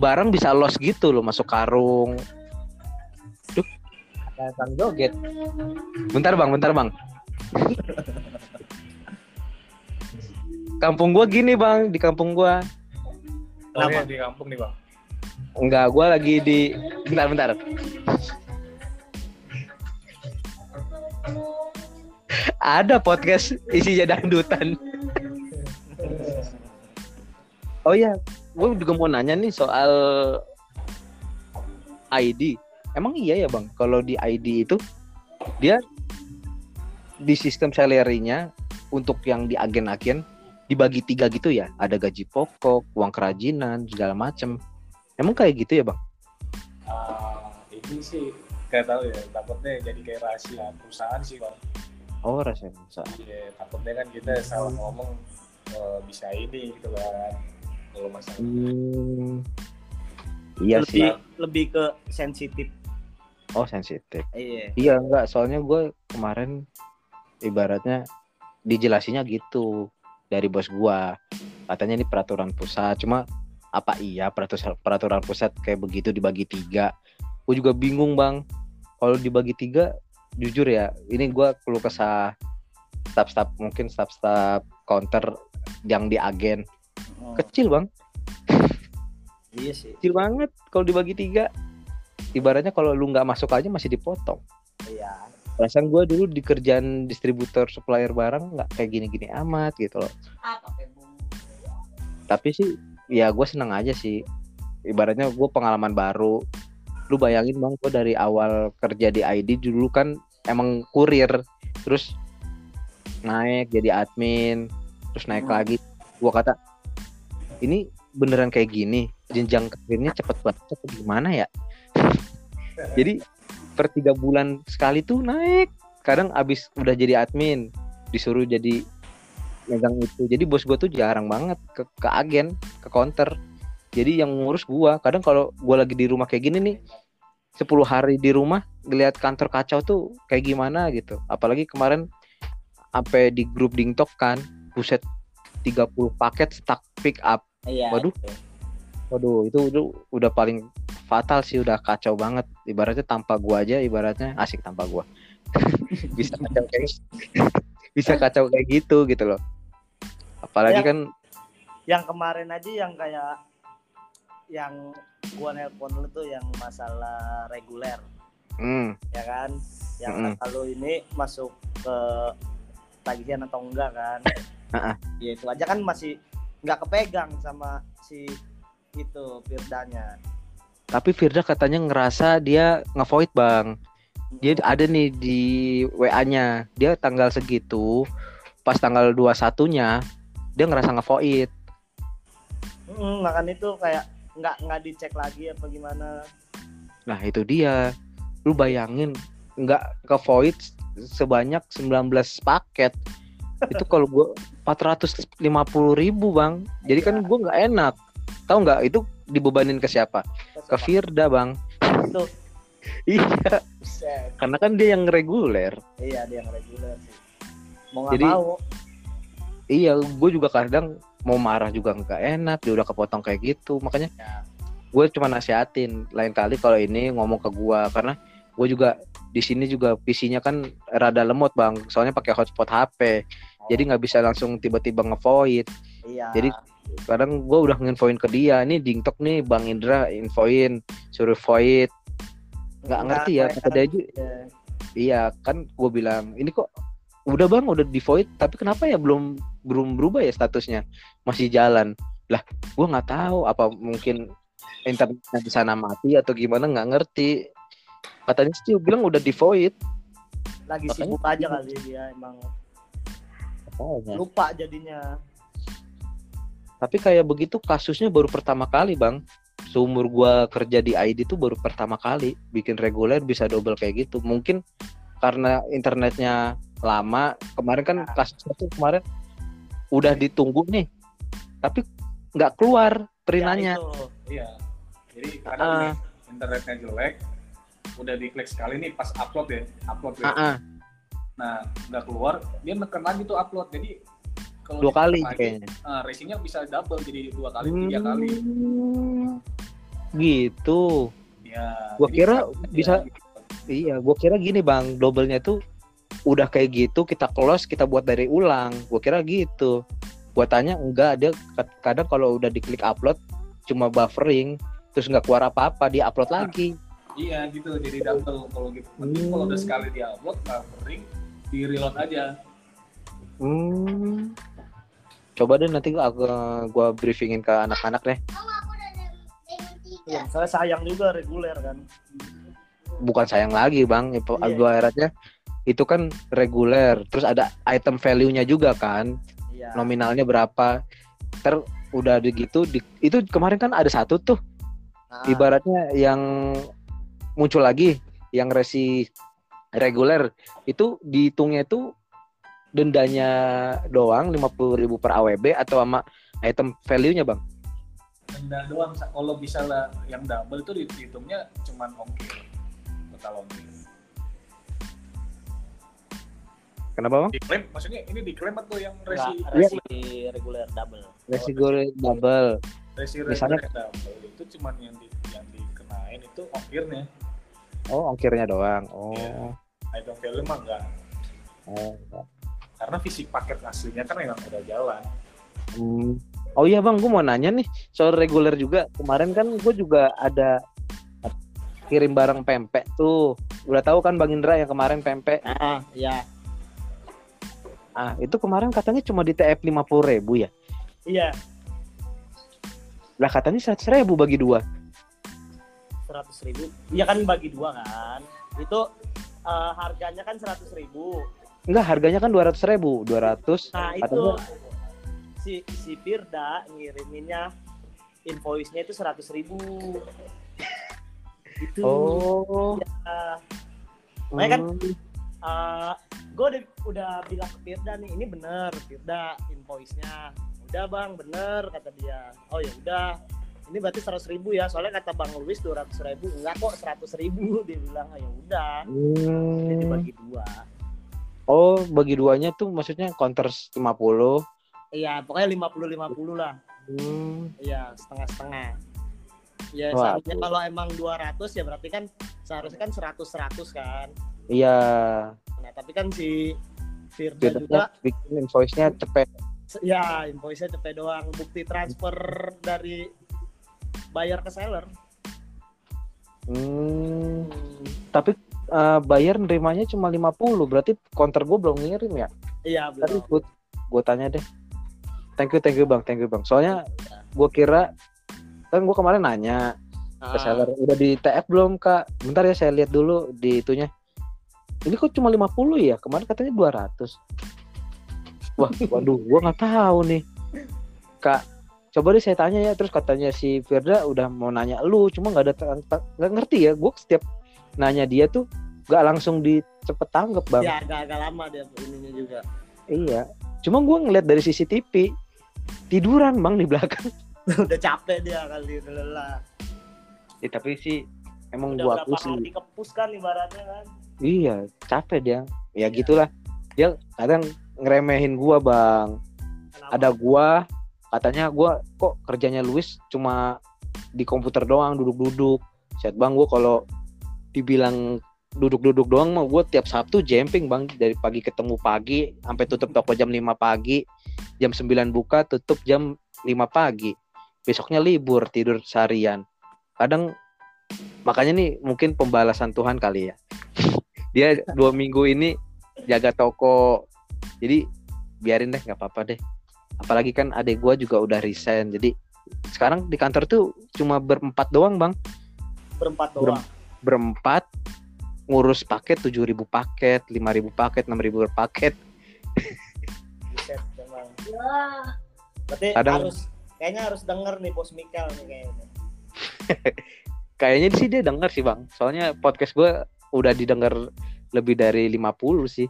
barang bisa loss gitu loh masuk karung. Duh, ada sang joget. Bentar bang bentar bang. Kampung gua gini bang di kampung gua. Oh, Kenapa? iya, di kampung nih bang? Enggak gua lagi di bentar bentar ada podcast isinya dangdutan. Oh iya gue juga mau nanya nih soal ID emang iya ya bang? Kalau di ID itu dia di sistem salary-nya untuk yang di agen-agen dibagi tiga gitu ya. Ada gaji pokok uang kerajinan segala macem. Emang kayak gitu ya bang? Ah, ini sih kayak tahu ya takutnya jadi kayak rahasia perusahaan sih bang oh rasanya bisa Iya, takutnya kan kita salah ngomong eh, bisa ini gitu kan kalau masalah Hmm. Iya lebih sih. lebih ke sensitif Oh sensitif. iya Iya enggak. Soalnya gue kemarin ibaratnya dijelasinnya gitu dari bos gua. Katanya ini peraturan pusat. Cuma apa iya peraturan peraturan pusat kayak begitu dibagi tiga gue juga bingung bang. Kalau dibagi tiga jujur ya ini gue perlu kesah. Staff-staff mungkin staff-staff counter yang di agen. Oh, kecil bang. Iya sih. Kecil banget kalau dibagi tiga. Ibaratnya kalau lu nggak masuk aja masih dipotong. Iya. Perasaan gue dulu di kerjaan distributor supplier barang nggak kayak gini-gini amat gitu loh. Tapi sih ya gue seneng aja sih. Ibaratnya gue pengalaman baru lu bayangin bang gue dari awal kerja di ID dulu kan emang kurir terus naik jadi admin terus naik Hmm. lagi. Gue kata ini beneran kayak gini? Jenjang karirnya cepet banget atau gimana ya? Jadi per tiga bulan sekali tuh naik. Kadang abis udah jadi admin disuruh jadi megang itu. Jadi bos gue tuh jarang banget ke, ke agen ke counter jadi yang ngurus gua kadang kalau gua lagi di rumah kayak gini nih 10 hari di rumah ngeliat kantor kacau tuh kayak gimana gitu apalagi kemarin sampai di grup dingtok kan buset 30 paket stuck pick up iya Waduh. itu. waduh itu, itu udah paling fatal sih udah kacau banget ibaratnya tanpa gua aja ibaratnya asik tanpa gua bisa kacau kayak bisa kacau kayak gitu gitu loh apalagi Ya. kan yang kemarin aja yang kayak yang gua nelpon lu tuh yang masalah reguler. Hmm, ya kan? Yang Mm-mm. kata lu ini masuk ke tagihan atau enggak kan? Ah, ah. ya itu aja kan masih nggak kepegang sama si itu Firdanya. Tapi Firda katanya ngerasa dia ngevoid bang. Dia ada nih di WA-nya dia tanggal segitu pas tanggal 21 nya dia ngerasa ngevoid. Hmm, makan itu kayak nggak nggak dicek lagi apa gimana? Nah itu dia. Lu bayangin nggak ke void sebanyak 19 paket. Itu kalau gua 450 ribu bang. Jadi kan gua nggak enak. Tahu nggak? Itu dibebanin ke siapa? Ke Firda bang. Itu. Iya. Karena kan dia yang reguler. Iya dia yang reguler sih. Mau nggak Jadi- mau. iya gue juga kadang mau marah juga nggak enak dia udah kepotong kayak gitu. Makanya Ya. gue cuma nasihatin lain kali kalau ini ngomong ke gue karena gue juga di sini juga PC-nya kan rada lemot bang. Soalnya pakai hotspot HP jadi nggak bisa langsung tiba-tiba ngevoid. Iya. Jadi kadang gue udah nginfoin ke dia ini dingtok nih bang Indra infoin suruh void. Nggak ngerti ya kata dia aja. Ya. iya kan gue bilang ini kok udah bang udah di void tapi kenapa ya belum belum berubah ya statusnya? Masih jalan. Lah gue nggak tahu apa mungkin internetnya di sana mati atau gimana nggak ngerti. Katanya sih dia bilang udah di void. Lagi Makanya- sibuk aja kali dia emang. Lupa jadinya. Tapi kayak begitu kasusnya baru pertama kali bang. Seumur gua kerja di ID tuh baru pertama kali bikin reguler bisa double kayak gitu. Mungkin karena internetnya lama kemarin kan kasusnya tuh kemarin udah ditunggu nih tapi nggak keluar perinanya Ya, itu. Iya. Jadi kadang Ah. nih, internetnya jelek, udah diklik sekali nih pas upload ya, upload ya. Ah, ah, Nah, udah keluar, dia neken lagi tuh upload. Jadi kalau dua kali lagi, kayaknya ah, racingnya bisa double jadi dua kali, tiga kali. Hmm, gitu Ya. Gua kira satu aja bisa- gitu. Iya, gue kira gini bang, doublenya tuh udah kayak gitu kita close kita buat dari ulang. Gue kira gitu. Gue tanya enggak, dia kad- kadang kalau udah diklik upload cuma buffering, terus nggak keluar apa-apa, dia upload Nah. lagi. Iya gitu, jadi double kalau gitu. Tapi Hmm. kalau udah sekali di upload, buffering, di reload aja. Hmm. Coba deh nanti gua, gua briefingin ke anak-anak deh. Iya, soalnya sayang juga reguler kan Bukan sayang lagi bang, itu Iya. gua ibaratnya itu kan reguler, terus ada item value-nya juga kan. iya. Nominalnya berapa. Ter udah gitu di, itu kemarin kan ada satu tuh. Nah, ibaratnya yang muncul lagi yang resi reguler. Itu dihitungnya itu dendanya doang 50.000 per AWB atau sama item value-nya bang? Denda doang, kalau bisa lah yang double itu dihitungnya cuman ongkir. Total ongkir. Kenapa bang Diklaim, maksudnya ini diklaim atau yang enggak, resi? resi reguler double resi gore double Resi Misalnya- double itu cuman yang di yang dikenain itu ongkirnya. Oh, ongkirnya doang. Oh. Iya. Item value mah enggak. oh. Karena fisik paket aslinya kan memang udah jalan. Hmm. Oh iya bang, gue mau nanya nih soal reguler juga. Kemarin kan gue juga ada kirim barang pempek tuh. Udah tahu kan Bang Indra yang kemarin pempek. ah ya Ah itu kemarin katanya cuma di TF lima ribu ya. iya Lah katanya seratus ribu bagi dua. seratus ribu iya kan bagi dua kan itu eh, harganya kan seratus ribu Enggak, harganya kan dua ratus ribu. Dua ratus. nah itu Katanya- si si Firda ngiriminnya invoice-nya itu seratus ribu itu Oh. ya. Makanya kan Hmm. Gue udah, udah bilang ke Firda nih ini bener Firda invoice-nya. Udah bang bener kata dia. Oh ya udah. Ini berarti seratus ribu ya soalnya kata bang Luis dua ratus ribu enggak kok seratus ribu dia bilang. Oh ya udah. Hmm. jadi bagi dua. Oh, bagi duanya tuh maksudnya counter 50. iya pokoknya lima puluh lima puluh lah. Hmm. iya setengah setengah ya Wah, seharusnya kalau emang 200 ya berarti kan seharusnya kan 100 100 kan Iya. nah tapi kan si Firda Firda juga bikin invoice-nya cepet. ya invoice-nya cepet doang bukti transfer dari buyer ke seller Hmm. Tapi eh, bayar nerimanya cuma 50, berarti counter gue belum ngirim ya. iya belum gue gue tanya deh. Thank you, thank you bang, thank you bang. Soalnya gue kira kan gue kemarin nanya ke Ah, seller udah di TF belum kak? Bentar ya saya lihat dulu di itunya. Ini kok cuma 50 ya? Kemarin katanya 200. Wah, waduh, gue nggak tahu nih. Kak, coba deh saya tanya ya. Terus katanya si Firda udah mau nanya lu, cuma nggak ada nggak ngerti ya. Gue setiap nanya dia tuh nggak langsung di cepet tanggap bang. ya agak agak lama dia ininya juga Iya. Cuma gue ngeliat dari CCTV tiduran bang di belakang. udah capek dia kali lelah Ya, tapi sih emang udah gue berapa aku sih. kali kepus kan ibaratnya kan Iya, capek dia. Ya gitulah. Dia kadang ngeremehin gua, Bang. Kenapa? Ada gua katanya gua kok kerjanya Luis cuma di komputer doang duduk-duduk. Set Bang gua kalau dibilang duduk-duduk doang mah gua tiap Sabtu jumping Bang dari pagi ketemu pagi sampai tutup toko jam 5 pagi. Jam 9 buka, tutup jam 5 pagi. Besoknya libur tidur seharian. Kadang makanya nih mungkin pembalasan Tuhan kali ya dia dua minggu ini jaga toko. Jadi biarin deh nggak apa-apa deh. Apalagi kan adik gua juga udah resign. Jadi sekarang di kantor tuh cuma berempat doang bang. Berempat Ber- doang? berempat ngurus paket 7000 paket 5000 paket 6000 per paket. Emang. berarti Kadang- harus kayaknya harus denger nih bos Mikel nih kayaknya. Kayaknya sih dia denger sih bang. Soalnya podcast gua udah didengar lebih dari 50 sih.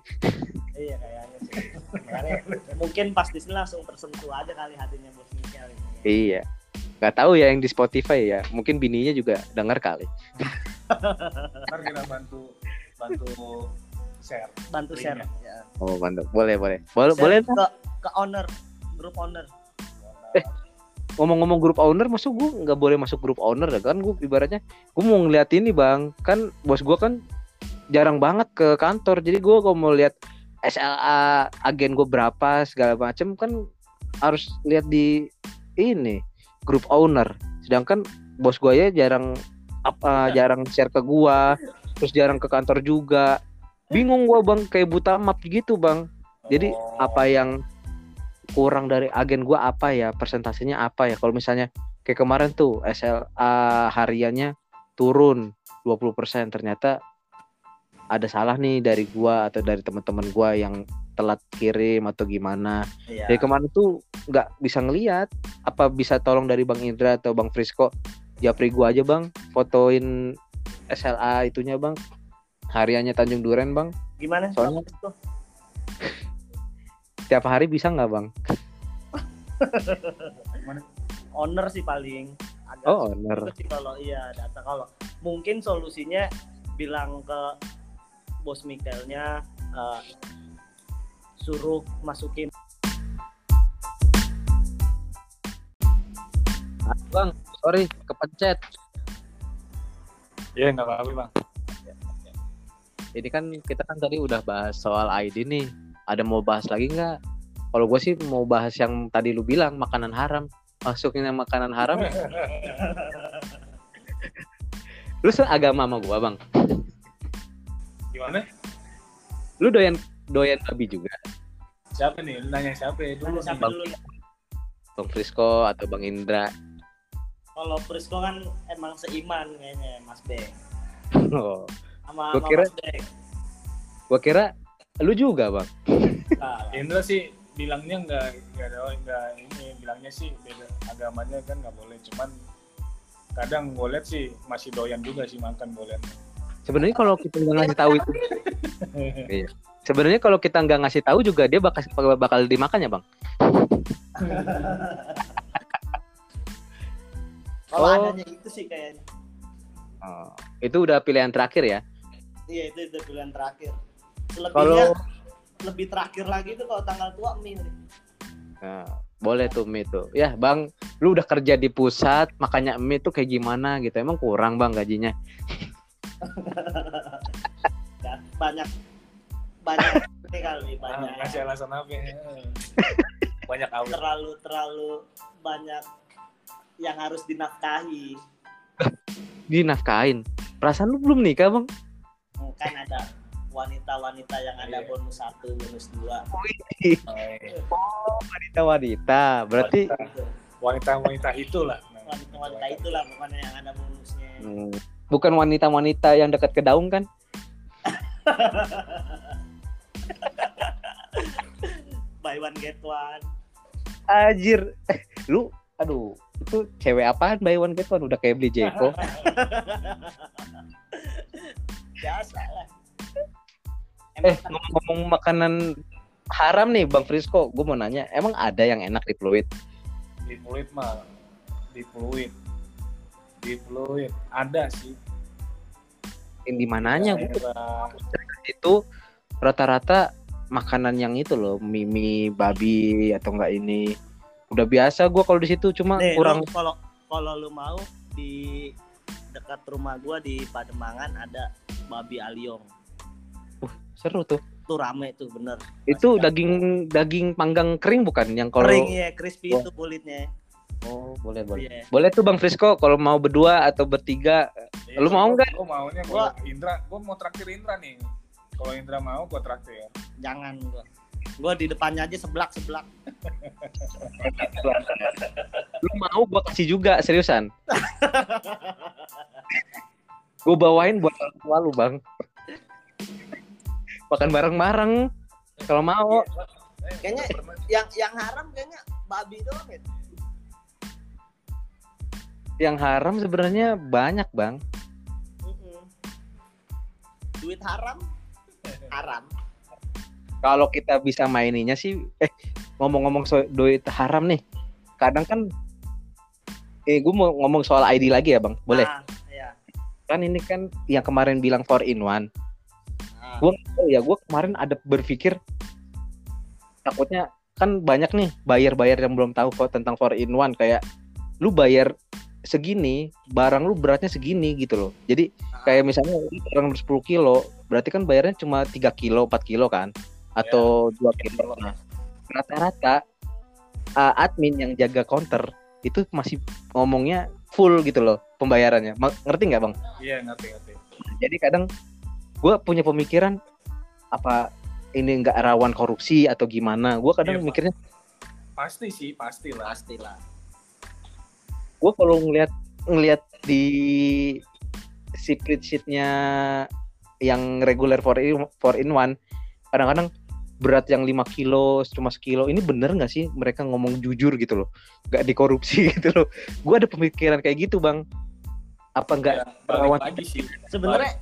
Iya kayaknya sih. Makanya, mungkin pas di sini langsung tersentuh aja kali hatinya bos Mikel ini. Iya. Nggak tahu ya yang di Spotify ya. Mungkin bininya juga denger kali. Ntar kita bantu bantu share. bantu share ya. oh mantap boleh boleh. Boleh Share boleh. ke ke owner grup owner. Ngomong-ngomong grup owner masuk gue nggak boleh masuk grup owner ya kan? Gue ibaratnya gue mau ngeliat ini bang. Kan bos gue kan jarang banget ke kantor. Jadi gue kalau mau lihat SLA agen gue berapa segala macem kan harus lihat di ini grup owner. Sedangkan bos gue ya jarang apa jarang share ke gue terus jarang ke kantor juga. Bingung gue bang kayak buta map gitu bang. Jadi Oh. apa yang kurang dari agen gua apa ya? Persentasenya apa ya? Kalau misalnya kayak kemarin tuh SLA hariannya turun 20% ternyata ada salah nih dari gua atau dari teman-teman gua yang telat kirim atau gimana. Iya. Dari kemarin tuh nggak bisa ngelihat apa bisa tolong dari Bang Indra atau Bang Frisco? Japri gua aja Bang. Fotoin SLA itunya Bang. Hariannya Tanjung Duren Bang. Gimana Soalnya-? Tuh, tiap hari bisa nggak Bang? Owner sih paling. Agak oh owner. Itu sih kalau iya data. Kalau mungkin solusinya bilang ke bos Mikelnya eh, suruh masukin. Bang sorry kepencet. Iya nggak apa-apa bang. ini kan kita kan tadi udah bahas soal ID nih. Ada mau bahas lagi nggak? Kalau gue sih mau bahas yang tadi lu bilang makanan haram. Masukin yang makanan haram. Lu seagama sama gua bang Gimana? lu doyan doyan babi juga Siapa nih? Lu Nanya siapa ya? Dulu Siapa nih. dulu nih? bang Frisco atau bang Indra Kalau Prisco kan emang seiman kayaknya Mas B. oh, Sama, Gua kira- Mas B. gua kira lu juga bang Nah, Indra sih bilangnya nggak nggak ada nggak ini bilangnya sih beda agamanya kan nggak boleh cuman kadang gue lihat sih masih doyan juga sih makan lihat sebenarnya kalau kita nggak ngasih tahu itu sebenarnya kalau kita nggak ngasih tahu juga dia bakal bakal dimakan ya bang kalau Oh. adanya itu sih kayaknya. Oh, itu udah pilihan terakhir ya Iya itu itu pilihan terakhir. kalau Selebihnya lebih terakhir lagi itu kalau tanggal tua mie. Nah, boleh tuh mie tuh. Ya bang, lu udah kerja di pusat, makanya mie tuh kayak gimana gitu. Emang kurang bang gajinya? Ya, banyak banyak ini kali banyak Ah, ngasih alasan apa ya? banyak awet terlalu terlalu banyak yang harus dinafkahi. Dinafkain. Perasaan lu belum nikah bang? Kan ada wanita-wanita yang ada Iya. bonus satu, bonus dua. Oh, iya. Wanita-wanita. Berarti wanita-wanita itulah Wanita-wanita itulah pokoknya yang ada bonusnya. hmm, bukan wanita-wanita yang dekat ke daun kan? Buy one get one. Ajir. Eh, lu aduh, itu cewek apaan buy one get one udah kayak beli Jeko. Biasa lah. eh, Emang ngomong-ngomong makanan haram nih Bang Frisco, gue mau nanya, emang ada yang enak di Pluit? di fluid mah di fluid fluid ada sih Yang di mananya? Gua Daerah- itu rata-rata makanan yang itu loh mimi babi atau enggak ini udah biasa gua kalau di situ cuma Nih, kurang kalau kalau lu mau di dekat rumah gua di Pademangan ada babi aliong. seru tuh Tuh rame tuh bener. itu daging daging panggang kering bukan yang kalau Kering ya, crispy Oh. itu kulitnya. Oh boleh boleh Iya. boleh tuh bang Frisco kalau mau berdua atau bertiga Lu mau nggak? Gue maunya Gua- Indra, gue mau traktir Indra nih. Kalau Indra mau, gue traktir. Jangan gua. Gua di depannya aja seblak-seblak. lu mau gua kasih juga seriusan gua bawain buat orang tua lu bang makan bareng-bareng kalau mau Eh, Kayaknya Yang yang haram kayaknya babi doang ya. Yang haram sebenarnya banyak bang. Duit haram? Haram. kalau kita bisa maininya sih eh ngomong-ngomong soal duit haram nih kadang kan eh gue mau ngomong soal ID lagi ya bang boleh Ah, iya. kan ini kan yang kemarin bilang four in one Ah. gue oh ya gue kemarin ada berpikir takutnya kan banyak nih bayar-bayar yang belum tahu kok tentang four in one kayak lu bayar segini barang lu beratnya segini gitu loh jadi kayak misalnya barang 10 kilo berarti kan bayarnya cuma 3 kilo 4 kilo kan atau 2 kilo nah rata-rata uh, admin yang jaga counter itu masih ngomongnya full gitu loh pembayarannya Ma- ngerti nggak bang Iya, ngerti, ngerti. jadi kadang gue punya pemikiran apa ini nggak rawan korupsi atau gimana gue kadang Pak. mikirnya Pasti sih, pasti lah. Pastilah. Gue kalau ngelihat ngelihat di spreadsheetnya yang reguler for in, for in one kadang-kadang berat yang 5 kilo cuma sekilo ini bener nggak sih mereka ngomong jujur gitu loh? Nggak dikorupsi gitu loh. Gue ada pemikiran kayak gitu bang. Apa nggak Ya, rawan- lagi sih. Sebenarnya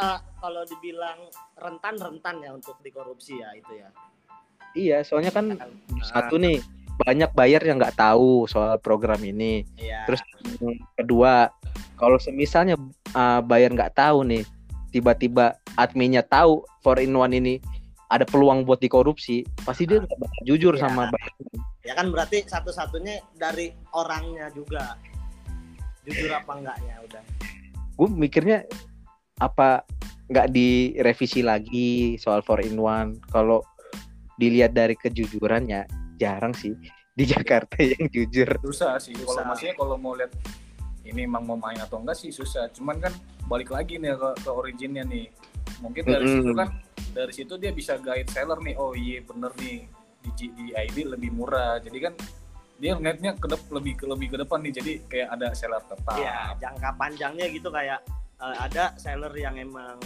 eh, kalau dibilang rentan-rentan ya untuk dikorupsi ya itu ya. iya soalnya kan Kan, satu nih banyak bayar yang nggak tahu soal program ini Iya. Terus yang kedua, kalau semisalnya uh, bayar nggak tahu nih, tiba-tiba adminnya tahu for in one ini ada peluang buat dikorupsi, pasti dia nggak bakal jujur Iya. sama bayar. ya kan berarti satu-satunya dari orangnya juga. jujur apa enggaknya udah gue mikirnya apa nggak direvisi lagi soal 4 in 1 kalau dilihat dari kejujurannya jarang sih di Jakarta yang jujur. Susah sih kalau maksudnya kalau mau lihat ini emang mau main atau enggak sih susah. Cuman kan balik lagi nih ke, ke originnya nih. Mungkin dari Mm-mm. situ kan dari situ dia bisa guide seller nih oh iya bener nih di, di ID lebih murah. Jadi kan dia ngeliatnya ke dep- lebih ke lebih ke depan nih. Jadi kayak ada seller tetap. Iya, jangka panjangnya gitu kayak eh, ada seller yang emang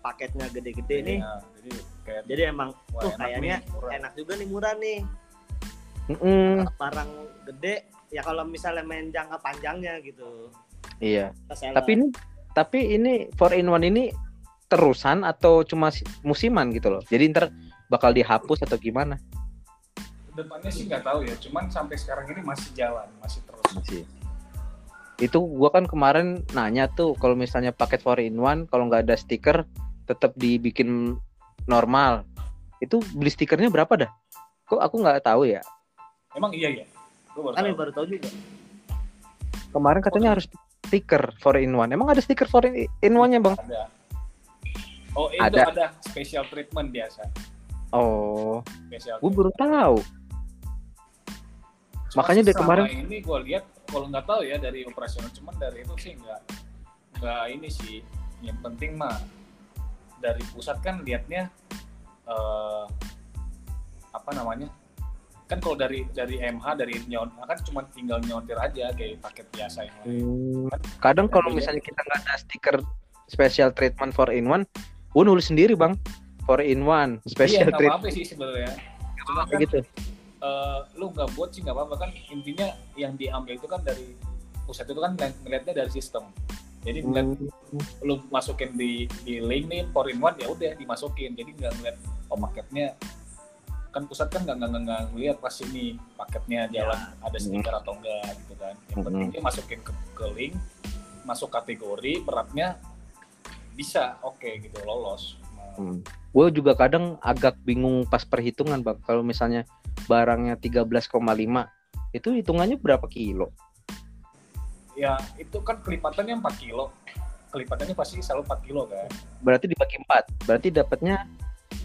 paketnya gede-gede nih. Iya, jadi kayak Jadi emang wah, tuh enak kayaknya nih, enak juga nih murah nih. Mm-mm. Barang gede ya kalau misalnya main jangka panjangnya gitu. iya. Tapi ini tapi ini 4 in 1 ini terusan atau cuma si- musiman gitu loh? Jadi ntar bakal dihapus atau gimana? Depannya sih nggak tahu ya cuman sampai sekarang ini masih jalan masih terus. Masih. Itu gua kan kemarin nanya tuh kalau misalnya paket 4 in 1 kalau nggak ada stiker tetap dibikin normal. Itu beli stikernya berapa dah? Kok aku nggak tahu ya? Emang iya ya baru kan tahu. baru tahu juga. kemarin katanya harus stiker 4 in 1 emang ada stiker 4 in 1 nya bang? Ada. Oh itu Ada. ada, special treatment biasa. Oh. Special gue baru tahu. Cuma Makanya dari kemarin- ini gue lihat kalau nggak tahu ya dari operasional cuman dari itu sih nggak nggak ini sih. Yang penting mah dari pusat kan liatnya eh, apa namanya kan kalau dari dari MH dari nyon kan cuma tinggal nyontir aja kayak paket biasa yang lain. Hmm, kadang kalau misalnya kita nggak ada stiker special treatment 4 in 1 gue nulis sendiri bang. 4 in 1 iya special nggak treatment apa-apa sih sebenarnya. Cuma kan gitu. eh, lu nggak buat sih nggak apa-apa kan intinya yang diambil itu kan dari pusat itu kan ngeliatnya dari sistem jadi ngeliat Hmm, lu masukin di di link nih for in one ya udah dimasukin. Jadi nggak ngeliat oh paketnya kan pusat kan nggak nggak nggak- nggak ngeliat pas ini paketnya jalan ada stiker atau enggak gitu kan. Yang Hmm. penting dia masukin ke, ke link masuk kategori beratnya bisa oke gitu lolos. Hmm. gue juga kadang agak bingung pas perhitungan bang. Kalau misalnya barangnya 13,5 itu hitungannya berapa kilo ya itu kan kelipatannya 4 kilo. Kelipatannya pasti selalu 4 kilo kan? Berarti dibagi 4 berarti dapatnya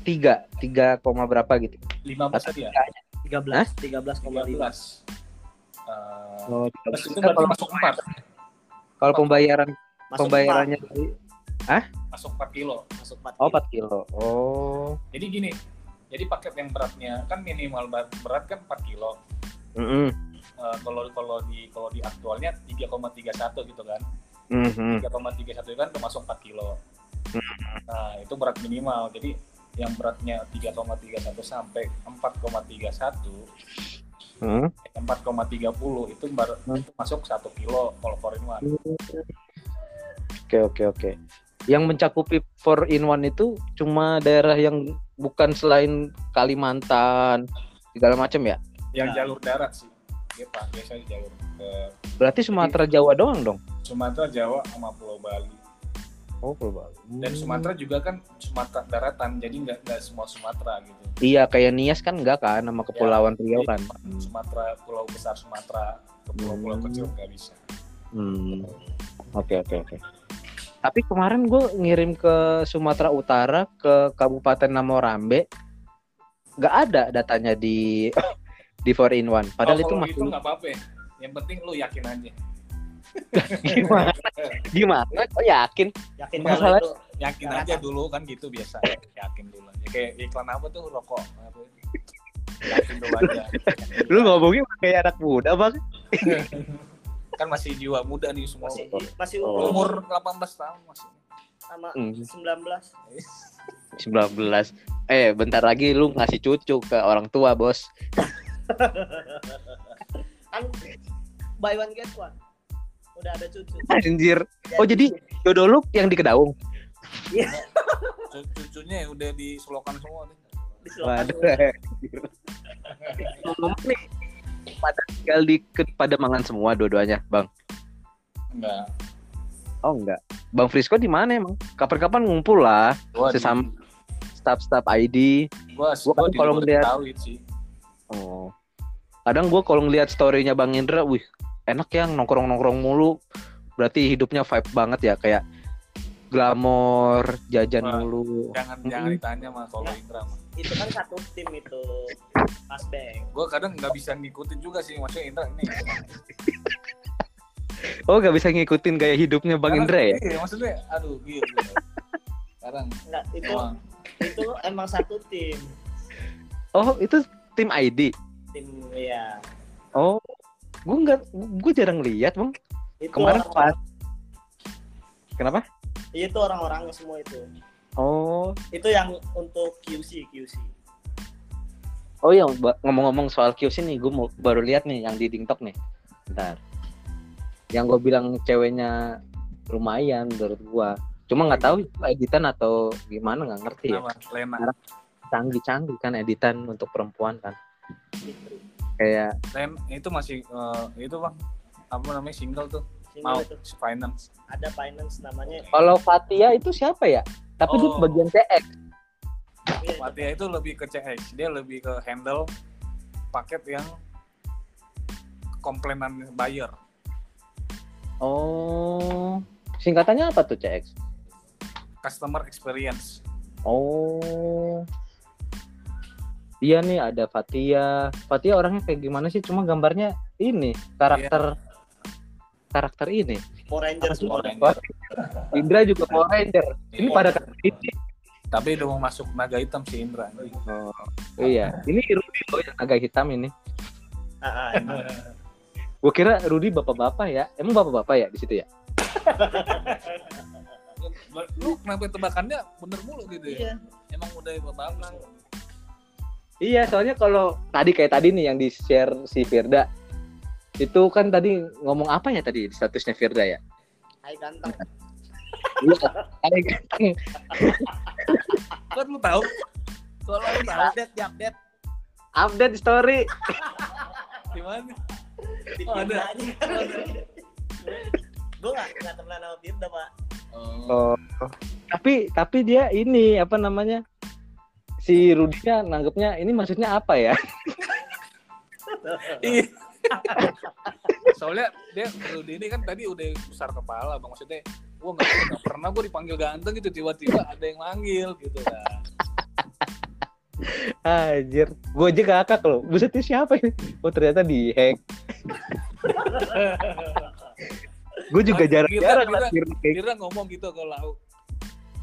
3 3, koma berapa gitu? 15 Atau tadi ya 13 13,5. 13 Eh, oh, terus itu berarti kalau, masuk 4 kalau pembayaran Masuk pembayarannya empat, dari masuk 4 kilo. Masuk 4. oh 4 kilo. Oh. Jadi gini jadi paket yang beratnya kan minimal berat, kan 4 kilo. Mm Eh, kalau kalau di kalau di aktualnya 3,31 gitu kan Mhm. 3,31 itu kan termasuk 4 kilo nah itu berat minimal jadi yang beratnya 3,31 sampai 4,31 Hmm. 4,30 itu baru Hmm. itu masuk 1 kilo kalau for in one Oke oke oke. Yang mencakupi 4 in 1 itu cuma daerah yang bukan selain Kalimantan segala macam ya. yang Ya. jalur darat sih dia pak biasanya jalur ke Berarti Sumatera Jawa doang dong. Sumatera Jawa sama Pulau Bali Oh, Pulau Bali. dan Sumatera juga kan Sumatera daratan jadi nggak nggak semua Sumatera gitu Iya, kayak Nias kan enggak kan nama kepulauan Riau kan. Sumatera pulau besar Sumatera ke pulau-pulau Hmm. kecil nggak bisa Hmm. Oke oke oke. Tapi kemarin gue ngirim ke Sumatera Utara ke Kabupaten Namorambe nggak ada datanya di di 4 in 1. Padahal Oh, itu kalau masih itu nggak apa-apa ya. yang penting lu yakin aja gimana? Gimana? Oh yakin? Yakin Masalah- itu yakin Daratan. aja dulu kan gitu biasa yakin dulu aja kayak iklan apa tuh rokok apa itu. yakin dulu aja Lu ngomongin kayak anak muda bang? kan masih jiwa muda nih semua masih masih Oh. umur 18 tahun masih sama Hmm. 19 19 Eh bentar lagi lu ngasih cucu ke orang tua bos kan buy one get one. Udah ada cucu. Anjir. Oh jadi jodoh lu yang di Kedaung? Cu- cucunya udah semua nih. Di selokan Waduh. anjir. Ngomong nih pada tinggal di pada mangan semua dua-duanya bang? Enggak. Oh enggak. Bang Frisco di mana emang? Kapan-kapan ngumpul lah Sesama staff-staff ID gua, Gua gua kan kalau Betawi sih Oh kadang gue kalau ngeliat storynya Bang Indra wih enak yang nongkrong-nongkrong mulu. Berarti hidupnya vibe banget ya kayak glamor, jajan Wah. mulu. Jangan Mm-mm. jangan ditanya mah kalau Ya. Indra mah. itu kan satu tim itu Mas Beng Gue kadang nggak bisa ngikutin juga sih maksudnya Indra ini. Oh, gak bisa ngikutin gaya hidupnya Bang Karena- Indra ya? Iya, maksudnya aduh gitu. Sekarang Enggak, itu emang itu emang satu tim Oh, itu tim ID. tim ya Oh, gue nggak, gue jarang lihat bang. itu Kemarin orang, pas. Kenapa? itu orang-orangnya semua itu Oh, itu yang untuk QC QC oh iya ba- ngomong-ngomong soal QC nih, gue mau baru lihat nih yang di TikTok nih. Bentar. Yang gue bilang ceweknya lumayan menurut gue. Cuma nggak tahu itu editan atau gimana nggak ngerti ya. apa? Lena. Canggih-canggih kan editan untuk perempuan kan. gitu Kayak Len itu masih eh, itu bang apa namanya single tuh Single mau itu finance. ada finance namanya kalau Fatia itu siapa ya? Tapi dia Oh. bagian CX. iya, Fatia itu lebih ke CX, dia lebih ke handle paket yang komplainan buyer. Oh, singkatannya apa tuh CX? Customer experience. Oh. Iya nih ada Fatia. Fatia orangnya kayak gimana sih? Cuma gambarnya ini karakter karakter ini. Power Ranger Power Ranger. Indra juga Power Ranger. Ini Iya. pada karakter ini. Tapi udah mau masuk naga hitam si Indra. Oh, iya. Ini Rudy loh yang agak hitam ini. Ah, ah, Gue kira Rudy bapak-bapak ya. Emang bapak-bapak ya di situ ya? Lu kenapa tebakannya bener mulu gitu ya? iya Emang udah bagus. Iya, soalnya kalau tadi kayak tadi nih yang di share si Firda. Itu kan tadi ngomong apa ya tadi di statusnya Firda ya? Hai ganteng Iya, kayak ganteng. Lu tahu? Kalau lu tahu update di update Update story. gimana? di Oh, ada. aja gue gak nggak temenan sama Firda pak Oh. Oh. Tapi tapi dia ini apa namanya? Si Rudinya nanggepnya ini maksudnya apa ya? Iya. Soalnya dia Rudy ini kan tadi udah besar kepala bang maksudnya gua nggak nggak pernah gue dipanggil ganteng gitu tiba-tiba ada yang manggil gitu kan. Anjir, gue aja kakak loh. Buset ini siapa ini? Oh ternyata di hack. gue juga Kira- jarang-jarang kira- Kira ngomong gitu ke lau.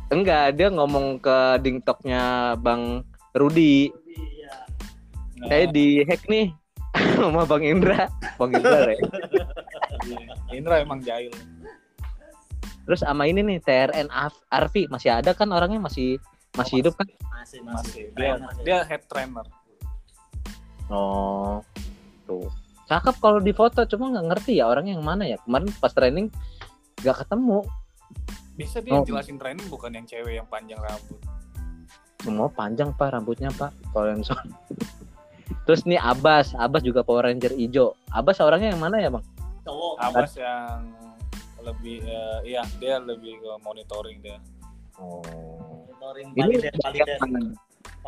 Enggak, dia ngomong ke dingtoknya Bang Rudi. iya Nah, di hack nih sama Bang Indra. Bang Indra ya. Indra emang jahil. Terus sama ini nih TRN Arfi masih ada kan orangnya masih masih hidup kan? masih Masih. masih Dia, Masih. dia head trainer. Oh, tuh. Cakep kalau di foto, cuma nggak ngerti ya orangnya yang mana ya. Kemarin pas training nggak ketemu. Bisa dia Oh. jelasin training bukan yang cewek yang panjang rambut. Semua panjang pak rambutnya pak. Kalau yang soal. Terus nih Abbas, Abbas juga Power Ranger hijau. Abbas orangnya yang mana ya bang? cowok Abbas yang lebih eh, iya dia lebih ke monitoring dia. Oh. monitoring Ini validate validate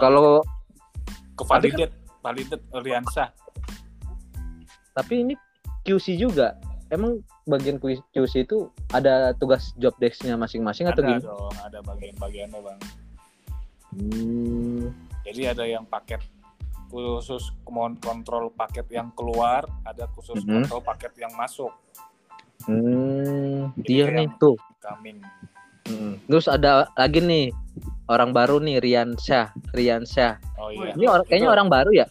kalau Ke validate, validate Riansa. tapi ini QC juga. Emang bagian QC itu ada tugas job desk-nya masing-masing atau Ada gimana? dong, ada bagian-bagiannya bang. Hmm. Jadi ada yang paket khusus kontrol paket yang keluar, ada khusus Mhm. kontrol paket yang masuk, Hmm, Jadi dia nih tuh. coming. Hmm. Terus ada lagi nih orang baru nih Rian Syah, Rian Syah. Oh iya. Ini or- kayaknya Itu- orang baru ya?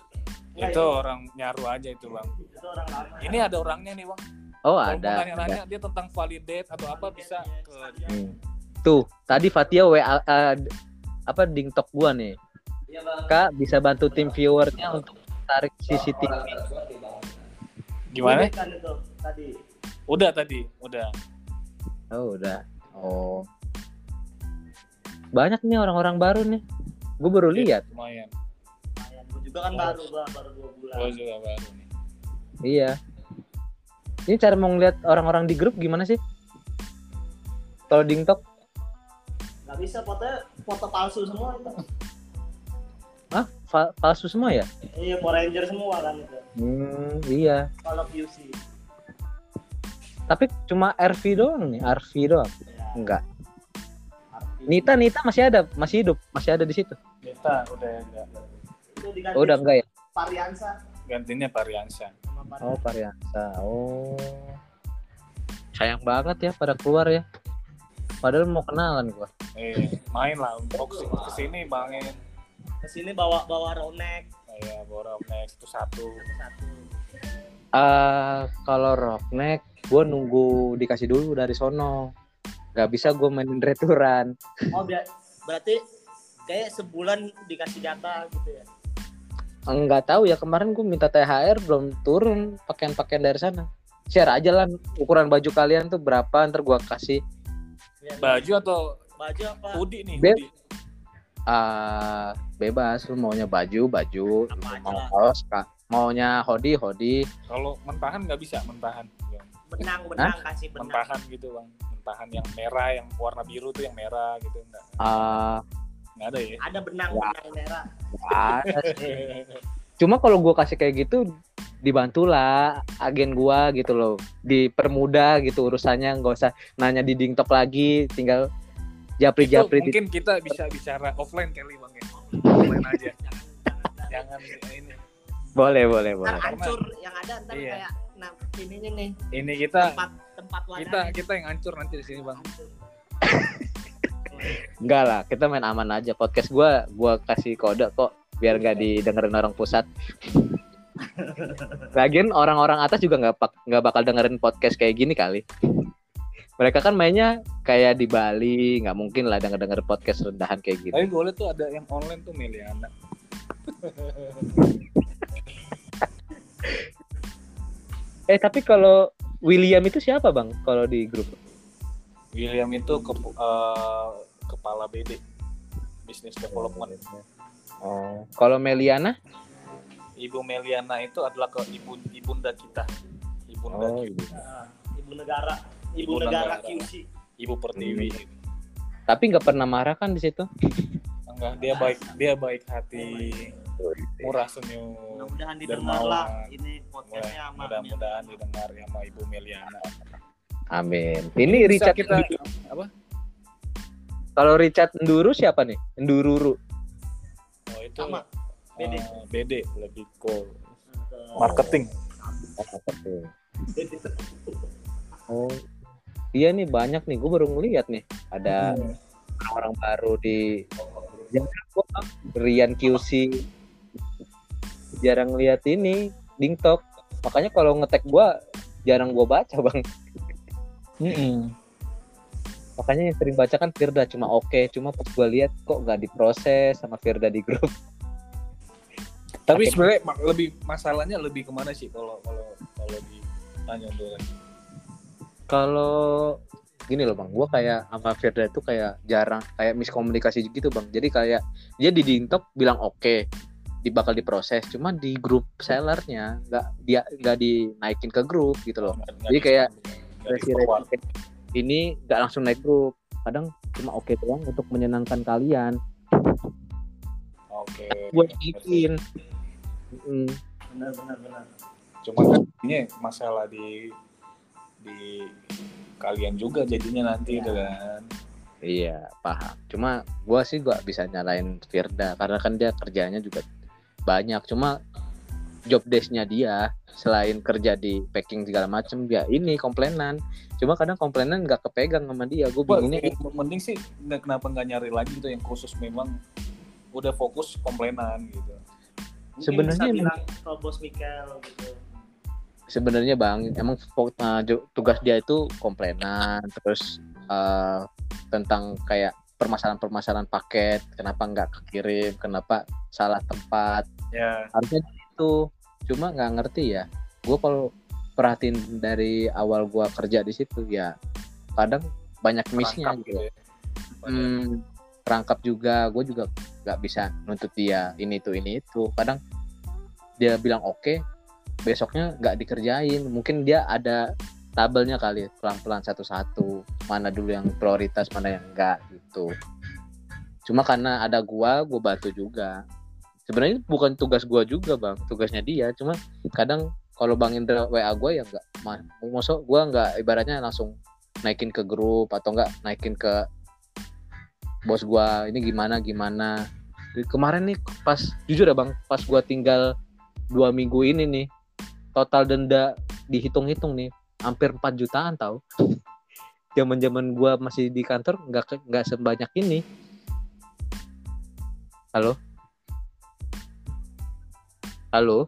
Itu orang nyaru aja itu bang. itu orang lama Ini ada orangnya nih bang. Oh Kalau ada. mau nanya-nanya dia tentang validate atau apa bisa ke Hmm. Tuh, tadi Fatia WA eh, apa dingtok gua nih. iya bang Kak bisa bantu tim viewernya untuk tarik CCTV. gimana? tadi Udah tadi, udah. Oh udah. Oh. Banyak nih orang-orang baru nih. Gue baru lihat. Lumayan. lumayan gue juga kan baru gua baru dua bulan Gue juga baru nih. Iya. Ini cara mau ngeliat orang-orang di grup gimana sih? Kalau dingtok, nggak bisa fotonya foto palsu semua itu ah fa- palsu semua ya? iya Power Ranger semua kan itu Hmm, iya. kalau QC Tapi cuma RV doang nih, RV doang. Ya, Enggak. arti- Nita Nita masih ada, masih hidup, masih ada di situ. Kita udah enggak. itu diganti Oh, udah enggak ya? Variansa Gantinya Pariansa. Oh, Variansa. Oh. Sayang banget ya pada keluar ya. Padahal mau kenalan gua. Eh, main lah untuk ke sini bangin. ke sini bawa bawa ronek Kayak bawa next itu satu. satu Eh kalau Rockneck gua nunggu dikasih dulu dari sono. Gak bisa gue mainin returan. oh ber- berarti kayak sebulan dikasih jatah gitu ya Enggak tahu ya kemarin gue minta THR belum turun pakaian-pakaian dari sana. Share aja lah ukuran baju kalian tuh berapa ntar gua kasih. Ya, Baju atau baju apa hoodie nih? Hoodie? Ah bebas lu maunya baju baju, Apa mau kaos kak, maunya hoodie hoodie. Kalau mentahan nggak bisa mentahan. benang benang kasih benang Mentahan gitu bang. Mentahan yang merah, yang warna biru tuh yang merah gitu enggak? Ah Nggak ada ya? ada benang Wah. benang merah ada sih. Cuma kalau gua kasih kayak gitu dibantulah agen gua gitu loh dipermudah gitu urusannya nggak usah nanya di dingtok lagi tinggal japri Itu japri di mungkin kita bisa bicara offline kali bang ya. Offline aja. Jangan ini. boleh boleh ntar boleh hancur yang ada ntar Iya. kayak nah ininya nih Ini kita tempat tempat kita kita yang hancur nanti di sini bang. enggak lah kita main aman aja podcast gua gua kasih kode kok biar nggak didengerin orang pusat Lagian orang-orang atas juga nggak nggak bakal dengerin podcast kayak gini kali. Mereka kan mainnya kayak di Bali, nggak mungkin lah denger denger podcast rendahan kayak gitu. Tapi boleh tuh ada yang online tuh Meliana. Eh tapi kalau William itu siapa bang? Kalau di grup? William itu ke, eh, kepala BD Business Development. Oh. Kalau Meliana? Ibu Meliana itu adalah ke ibu ibunda kita. Ibunda Oh, kita. Nah, ibu negara ibu, Ibu negara, negara. QC Ibu Pertiwi. Tapi nggak pernah marah kan di situ? Enggak, dia baik dia baik hati, murah senyum. mudah-mudahan didengar lah ini podcastnya sama Mudah-mudahan didengar sama Ibu Meliana. Amin. Ini Richard kita Kalau Richard Nduru siapa nih? Ndururu. oh itu sama BD. eh, BD lebih ke Ke- marketing. Oh. Iya nih banyak nih. Gue baru ngeliat nih. Ada Hmm. orang baru di. Rian QC jarang lihat ini Dingtok makanya kalau ngetek gua jarang gua baca bang makanya yang sering baca kan Firda cuma oke cuma pas gua lihat kok gak diproses sama Firda di grup. Tapi sebenarnya lebih masalahnya lebih ke mana sih kalau kalau kalau ditanya dulu kalau gini loh bang. Gua kayak sama Firda itu kayak jarang kayak miskomunikasi gitu bang. Jadi kayak dia di Dingtok bilang oke di bakal diproses. Cuma di grup sellernya nggak dia nggak dinaikin ke grup gitu loh. Jadi kayak resi-resi ini nggak langsung naik grup. Kadang cuma oke doang untuk menyenangkan kalian. Oke. buat bikin. Mm, benar benar benar. Cuma kan ini masalah di di kalian juga jadinya nanti Iya. itu kan. iya paham. Cuma gua sih gak bisa nyalain Firda karena kan dia kerjanya juga banyak. Cuma job desk-nya dia selain kerja di packing segala macem ya ini komplainan cuma kadang komplainan nggak kepegang sama dia gue bingungnya eh, mending sih nggak- kenapa nggak nyari lagi gitu yang khusus memang udah fokus komplainan gitu. Sebenarnya bos Mikel gitu sebenarnya bang emang uh, jo- tugas dia itu komplainan terus uh, tentang kayak permasalahan-permasalahan paket kenapa nggak kekirim kenapa salah tempat Ya. harusnya itu cuma nggak ngerti ya. Gue kalau perhatiin dari awal gue kerja di situ ya kadang banyak missnya perangkap gitu. ya. Hmm, perangkap juga. Gue juga nggak bisa nuntut dia ini itu ini itu. Kadang dia bilang oke besoknya nggak dikerjain. Mungkin dia ada tabelnya kali pelan-pelan satu-satu. Mana dulu yang prioritas mana yang enggak gitu. Cuma karena ada gua gua bantu juga sebenarnya bukan tugas gua juga bang. Tugasnya dia. Cuma kadang kalau bang Indra wa gue ya nggak ma- maksud gue nggak ibaratnya langsung naikin ke grup atau enggak naikin ke bos gue ini gimana gimana? Kemarin nih pas jujur ya bang pas gue tinggal dua minggu ini nih total denda dihitung-hitung nih hampir 4 jutaan tau. Zaman zaman gue masih di kantor nggak nggak sebanyak ini. Halo halo